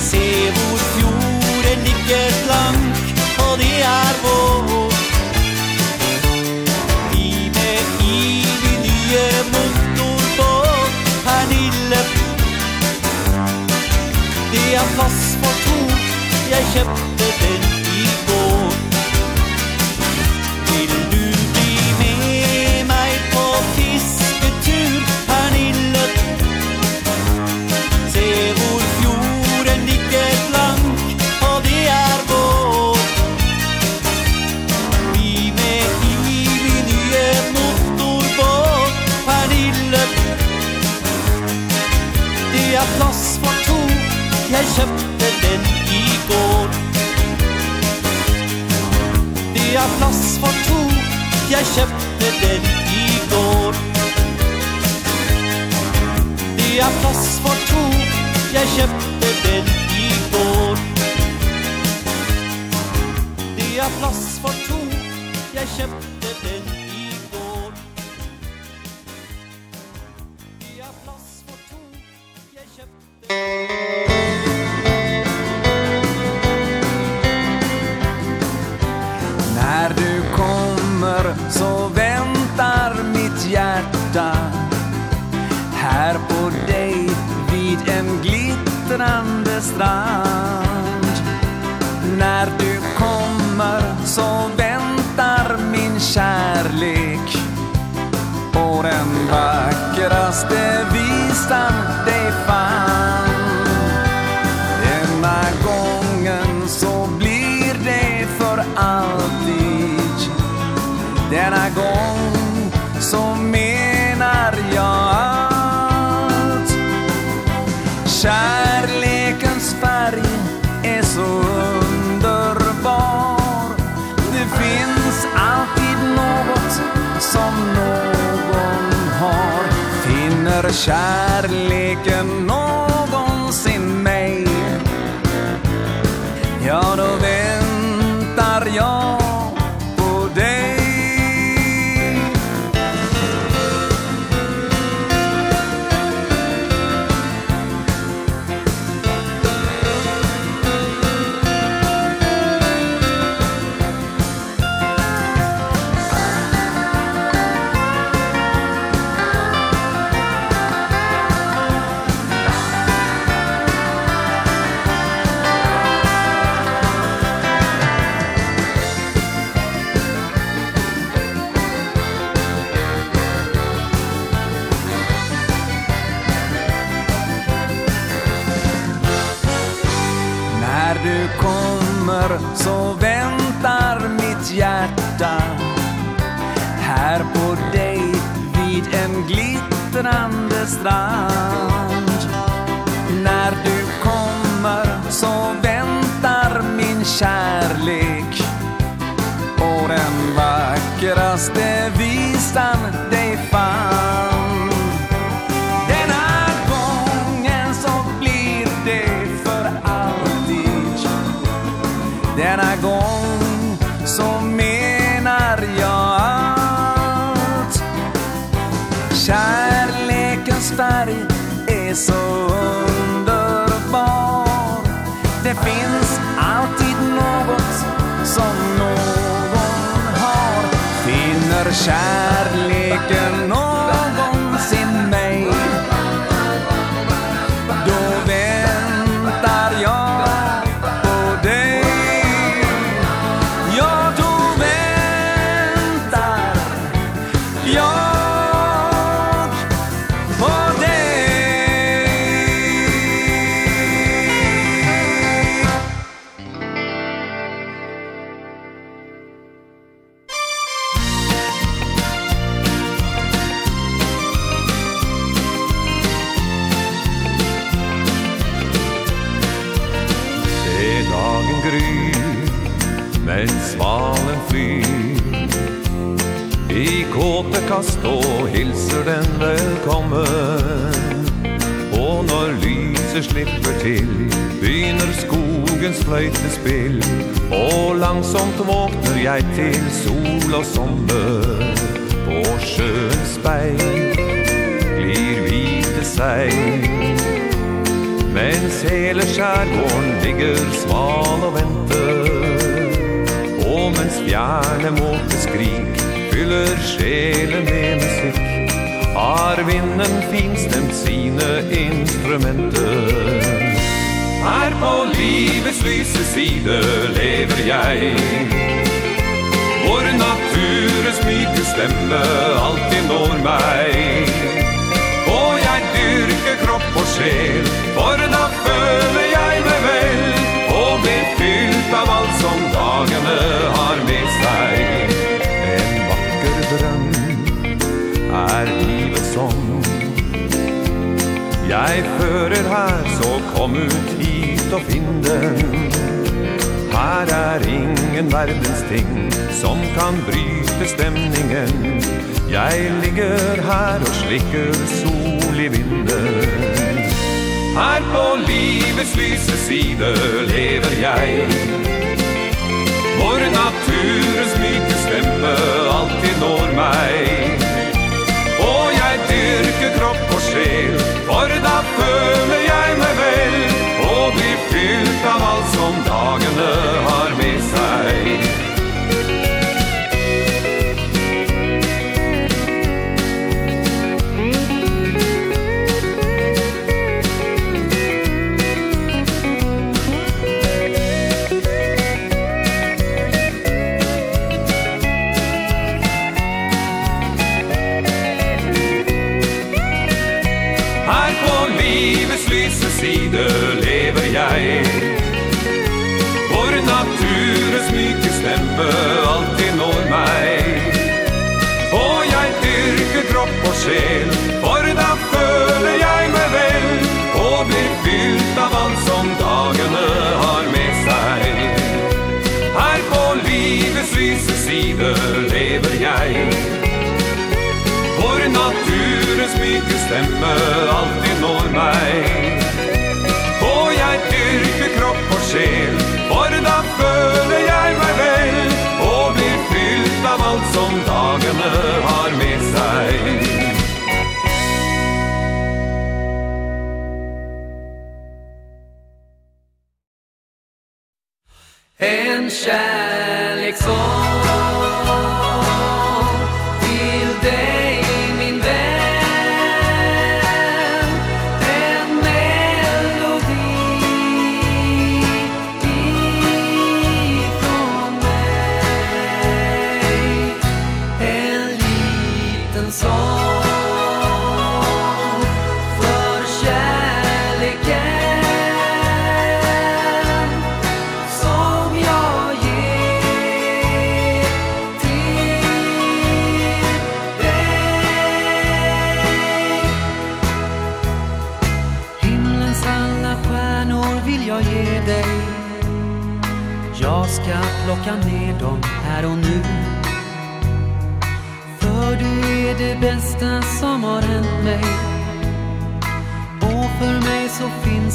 Se hvor fjorden ligger blank och det är vår. Vi med evig nye motorbåt, Pernille. Det er plass for to, jeg kjøpte den bara plats för två Jag köpte den igår Det är plats för två Jag köpte den igår Det är plats för två Jag köpte måste visa kjærleken shine. ståpekast og hilser den velkommen. Og når lyset slipper til Begynner skogens fløytespill Og langsomt våkner jeg til sol og sommer. På sjøens speil Glir hvite seil. Mens hele skjærgården ligger sval og venter. Og mens fjerne måte skriver fyller sjelen med musikk. Har vinden finstemt sine instrumenter. Her på livets lyse side lever jeg. Hvor naturens myke stemme alltid når meg. Og jeg dyrker kropp og sjel For da føler jeg meg vel. Og blir fylt av alt som dagene har med seg. Jeg fører her, så kom ut hit og finn den. Her er ingen verdens ting som kan bryte stemningen. Jeg ligger her og slikker sol i vinden. Her på livets lyse side lever jeg. Hvor naturens myke stempe alltid når meg styrke kropp og sjel For da føler jeg meg vel Og blir fylt av alt som dagene har med seg kjøpe alltid når meg Og jeg dyrker kropp og sjel For da føler jeg meg vel. Og blir fylt av alt som dagene har med seg. Her på livets lyse side lever jeg. For naturens myke stemme alltid når meg. Og jeg dyrker kropp og sjel For da føler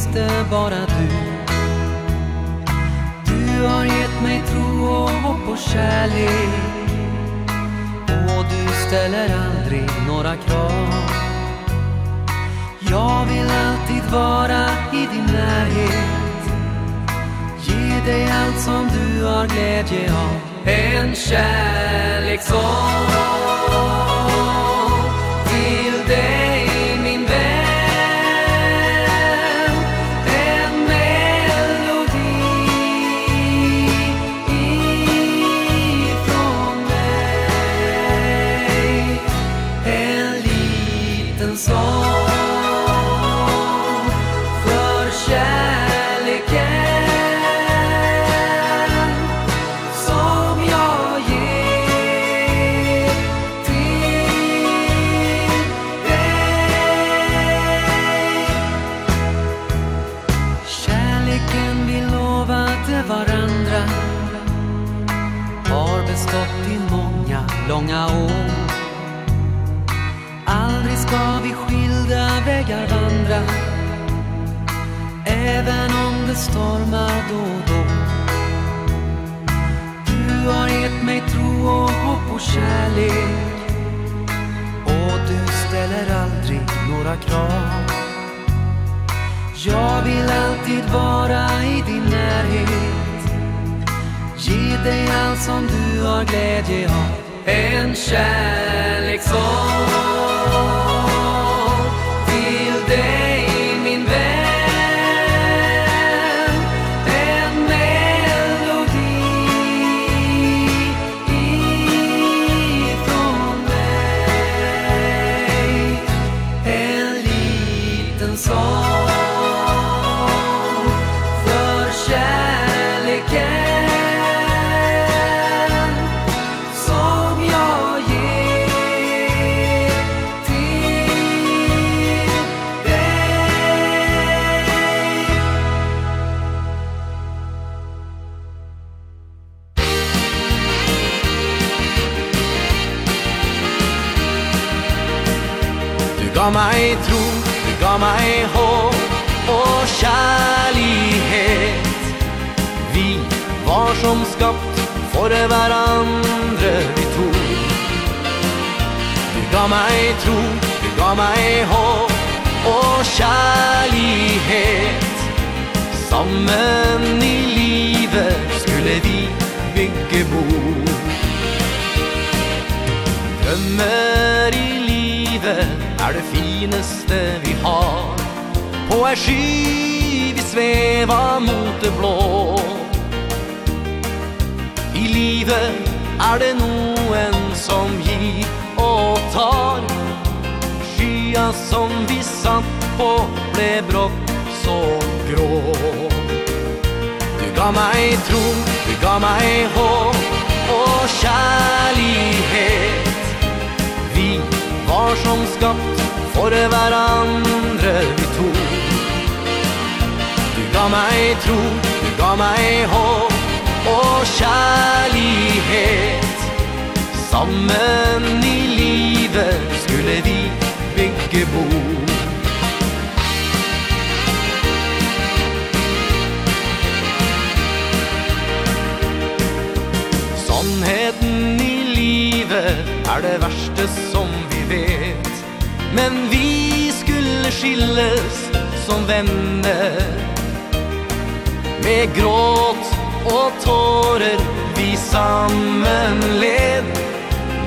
finns det bara du. Du har gett mig tro och hopp och kärlek. Och du ställer aldrig några krav. Jag vill alltid vara i din närhet. Ge dig allt som du har glädje av. En kärlek som stormar då och då. Du har gett mig tro och hopp och kärlek. Och du ställer aldrig några krav. Jag vill alltid vara i din närhet. Ge dig allt som du har glädje av. En kärlek som med varandra vi tog Du gav mig tro, du gav mig hopp och kärlighet Sammen i livet skulle vi bygge bo. Sannheten i livet er det verste som vi vet. Men vi skilles som vänner. Med gråt och tårer vi sammen led.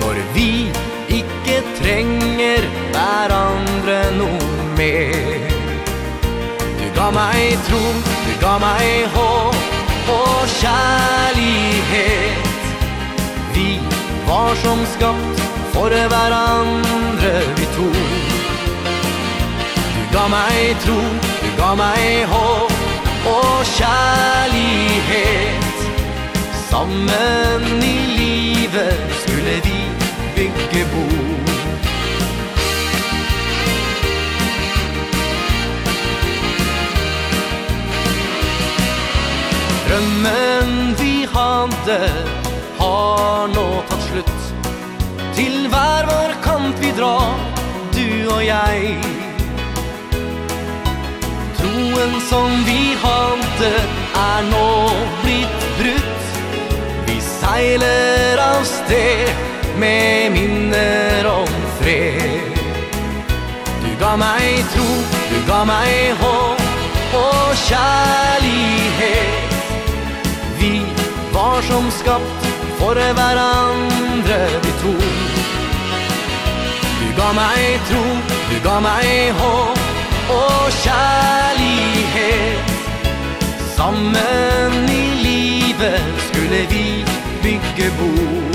Når vi icke tränger hverandre noe mer. Du ga meg tro, du ga meg håp och kjærlighet Vi var som skapt för hverandre vi tog ga meg tro, du ga meg håp og kjærlighet. Sammen i livet skulle vi bygge bo. Drømmen vi hadde har nå tatt slutt. Til hver vår kamp vi drar, du og jeg loven som vi halte er nå blitt brutt. Vi seiler av sted med minner om fred. Du ga meg tro, du ga meg håp og kjærlighet. Vi var som skapt for hverandre vi to. Du ga meg tro, du ga meg håp og kjærlighet. Sammen i livet skulle vi bygge bord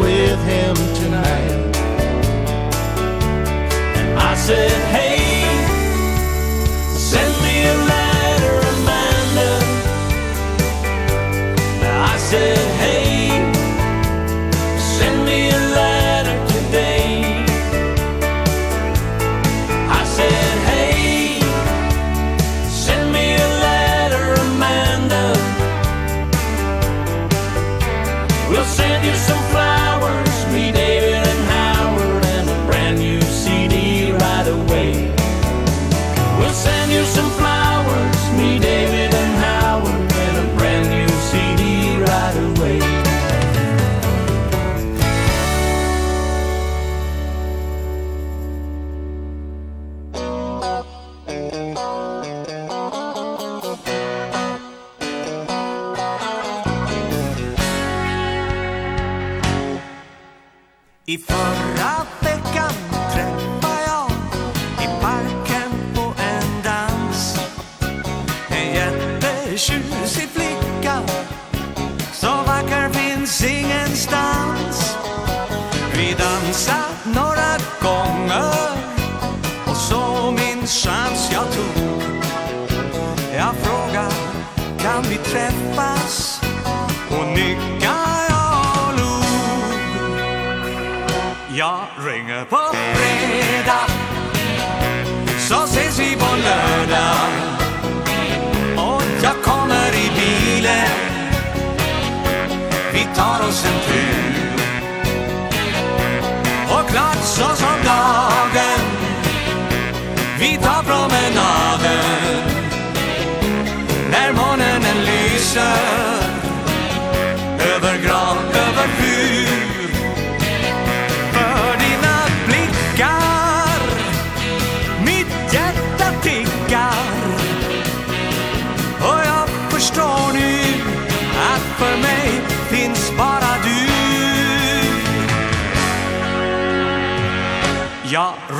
with him tonight. And I said, hey dansen til Og så som dagen Vi tar promenaden. När morgonen lyser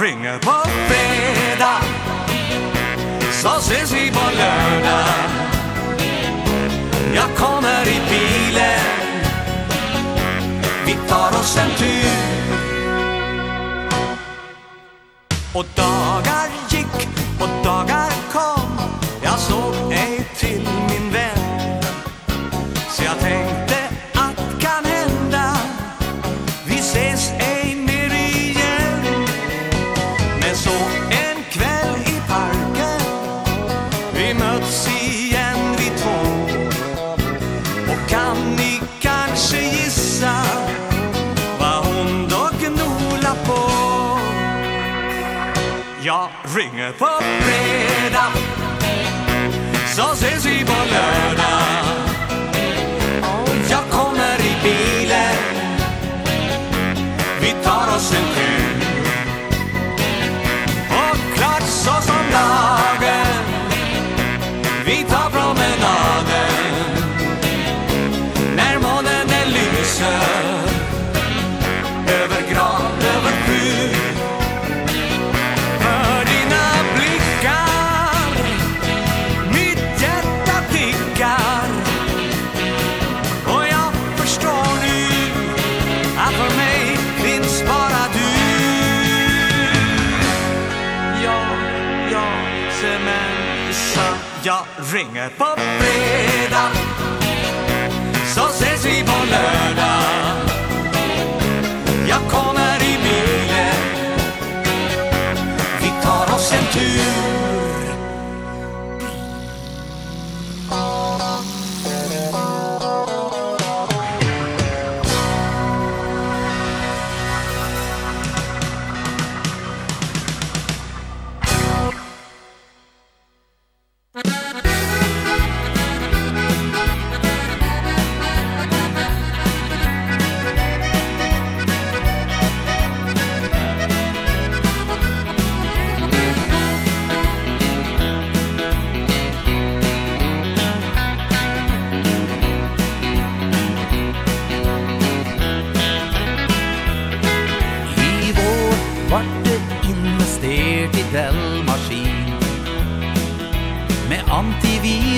ringer på fredag. Så ses vi på lördag. Jag kommer i bilen. Vi tar oss en tur. Och dagar på fredag. Så ses vi på lördag omkring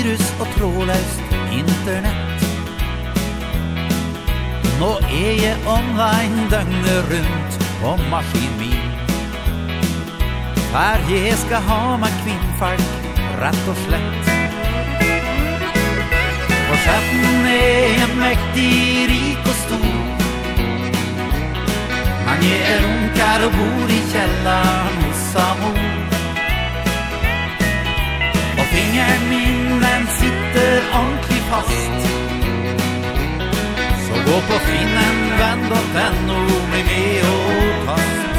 virus og trådløst internett Nå er jeg online døgnet rundt på maskin min. Her jeg skal ha meg kvinnfolk rett og slett. For chatten er jeg mektig, rik og stor. Men jeg er unkar og bor i kjellaren hos amor. Og fingeren min sitter ordentlig fast. Så gå på finnenvenn.no med med og kast.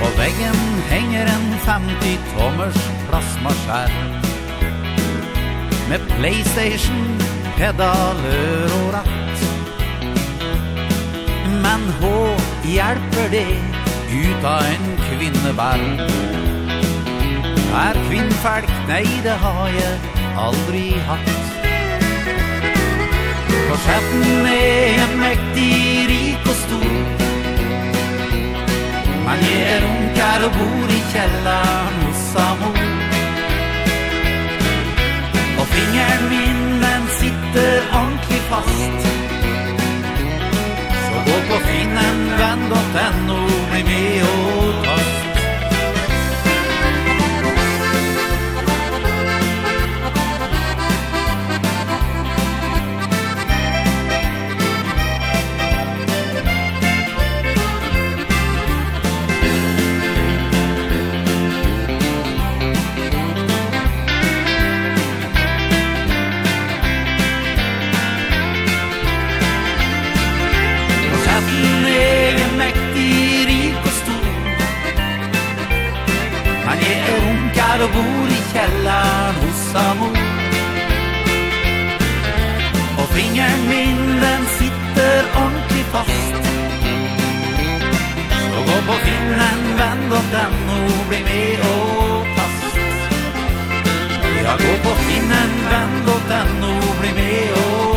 På veggen henger en 50-tommers plasmaskjerm Med Playstation, pedaler og ratt. Men hå hjelper det ut av en kvinneberg Er kvinnfalk, nei det har jeg aldri hatt. For skatten er en mektig rik og stor. Man gir unkar og bor i kjellaren hos amor Og fingeren min den sitter ordentlig fast. Så gå på finnen, vend og tenno, bli med og tast kvällar hos Amor Och fingerminnen sitter ordentligt fast. Så gå på finnen, vänd åt den och bli med och fast. Ja, gå på finnen, vänd åt den och bli med och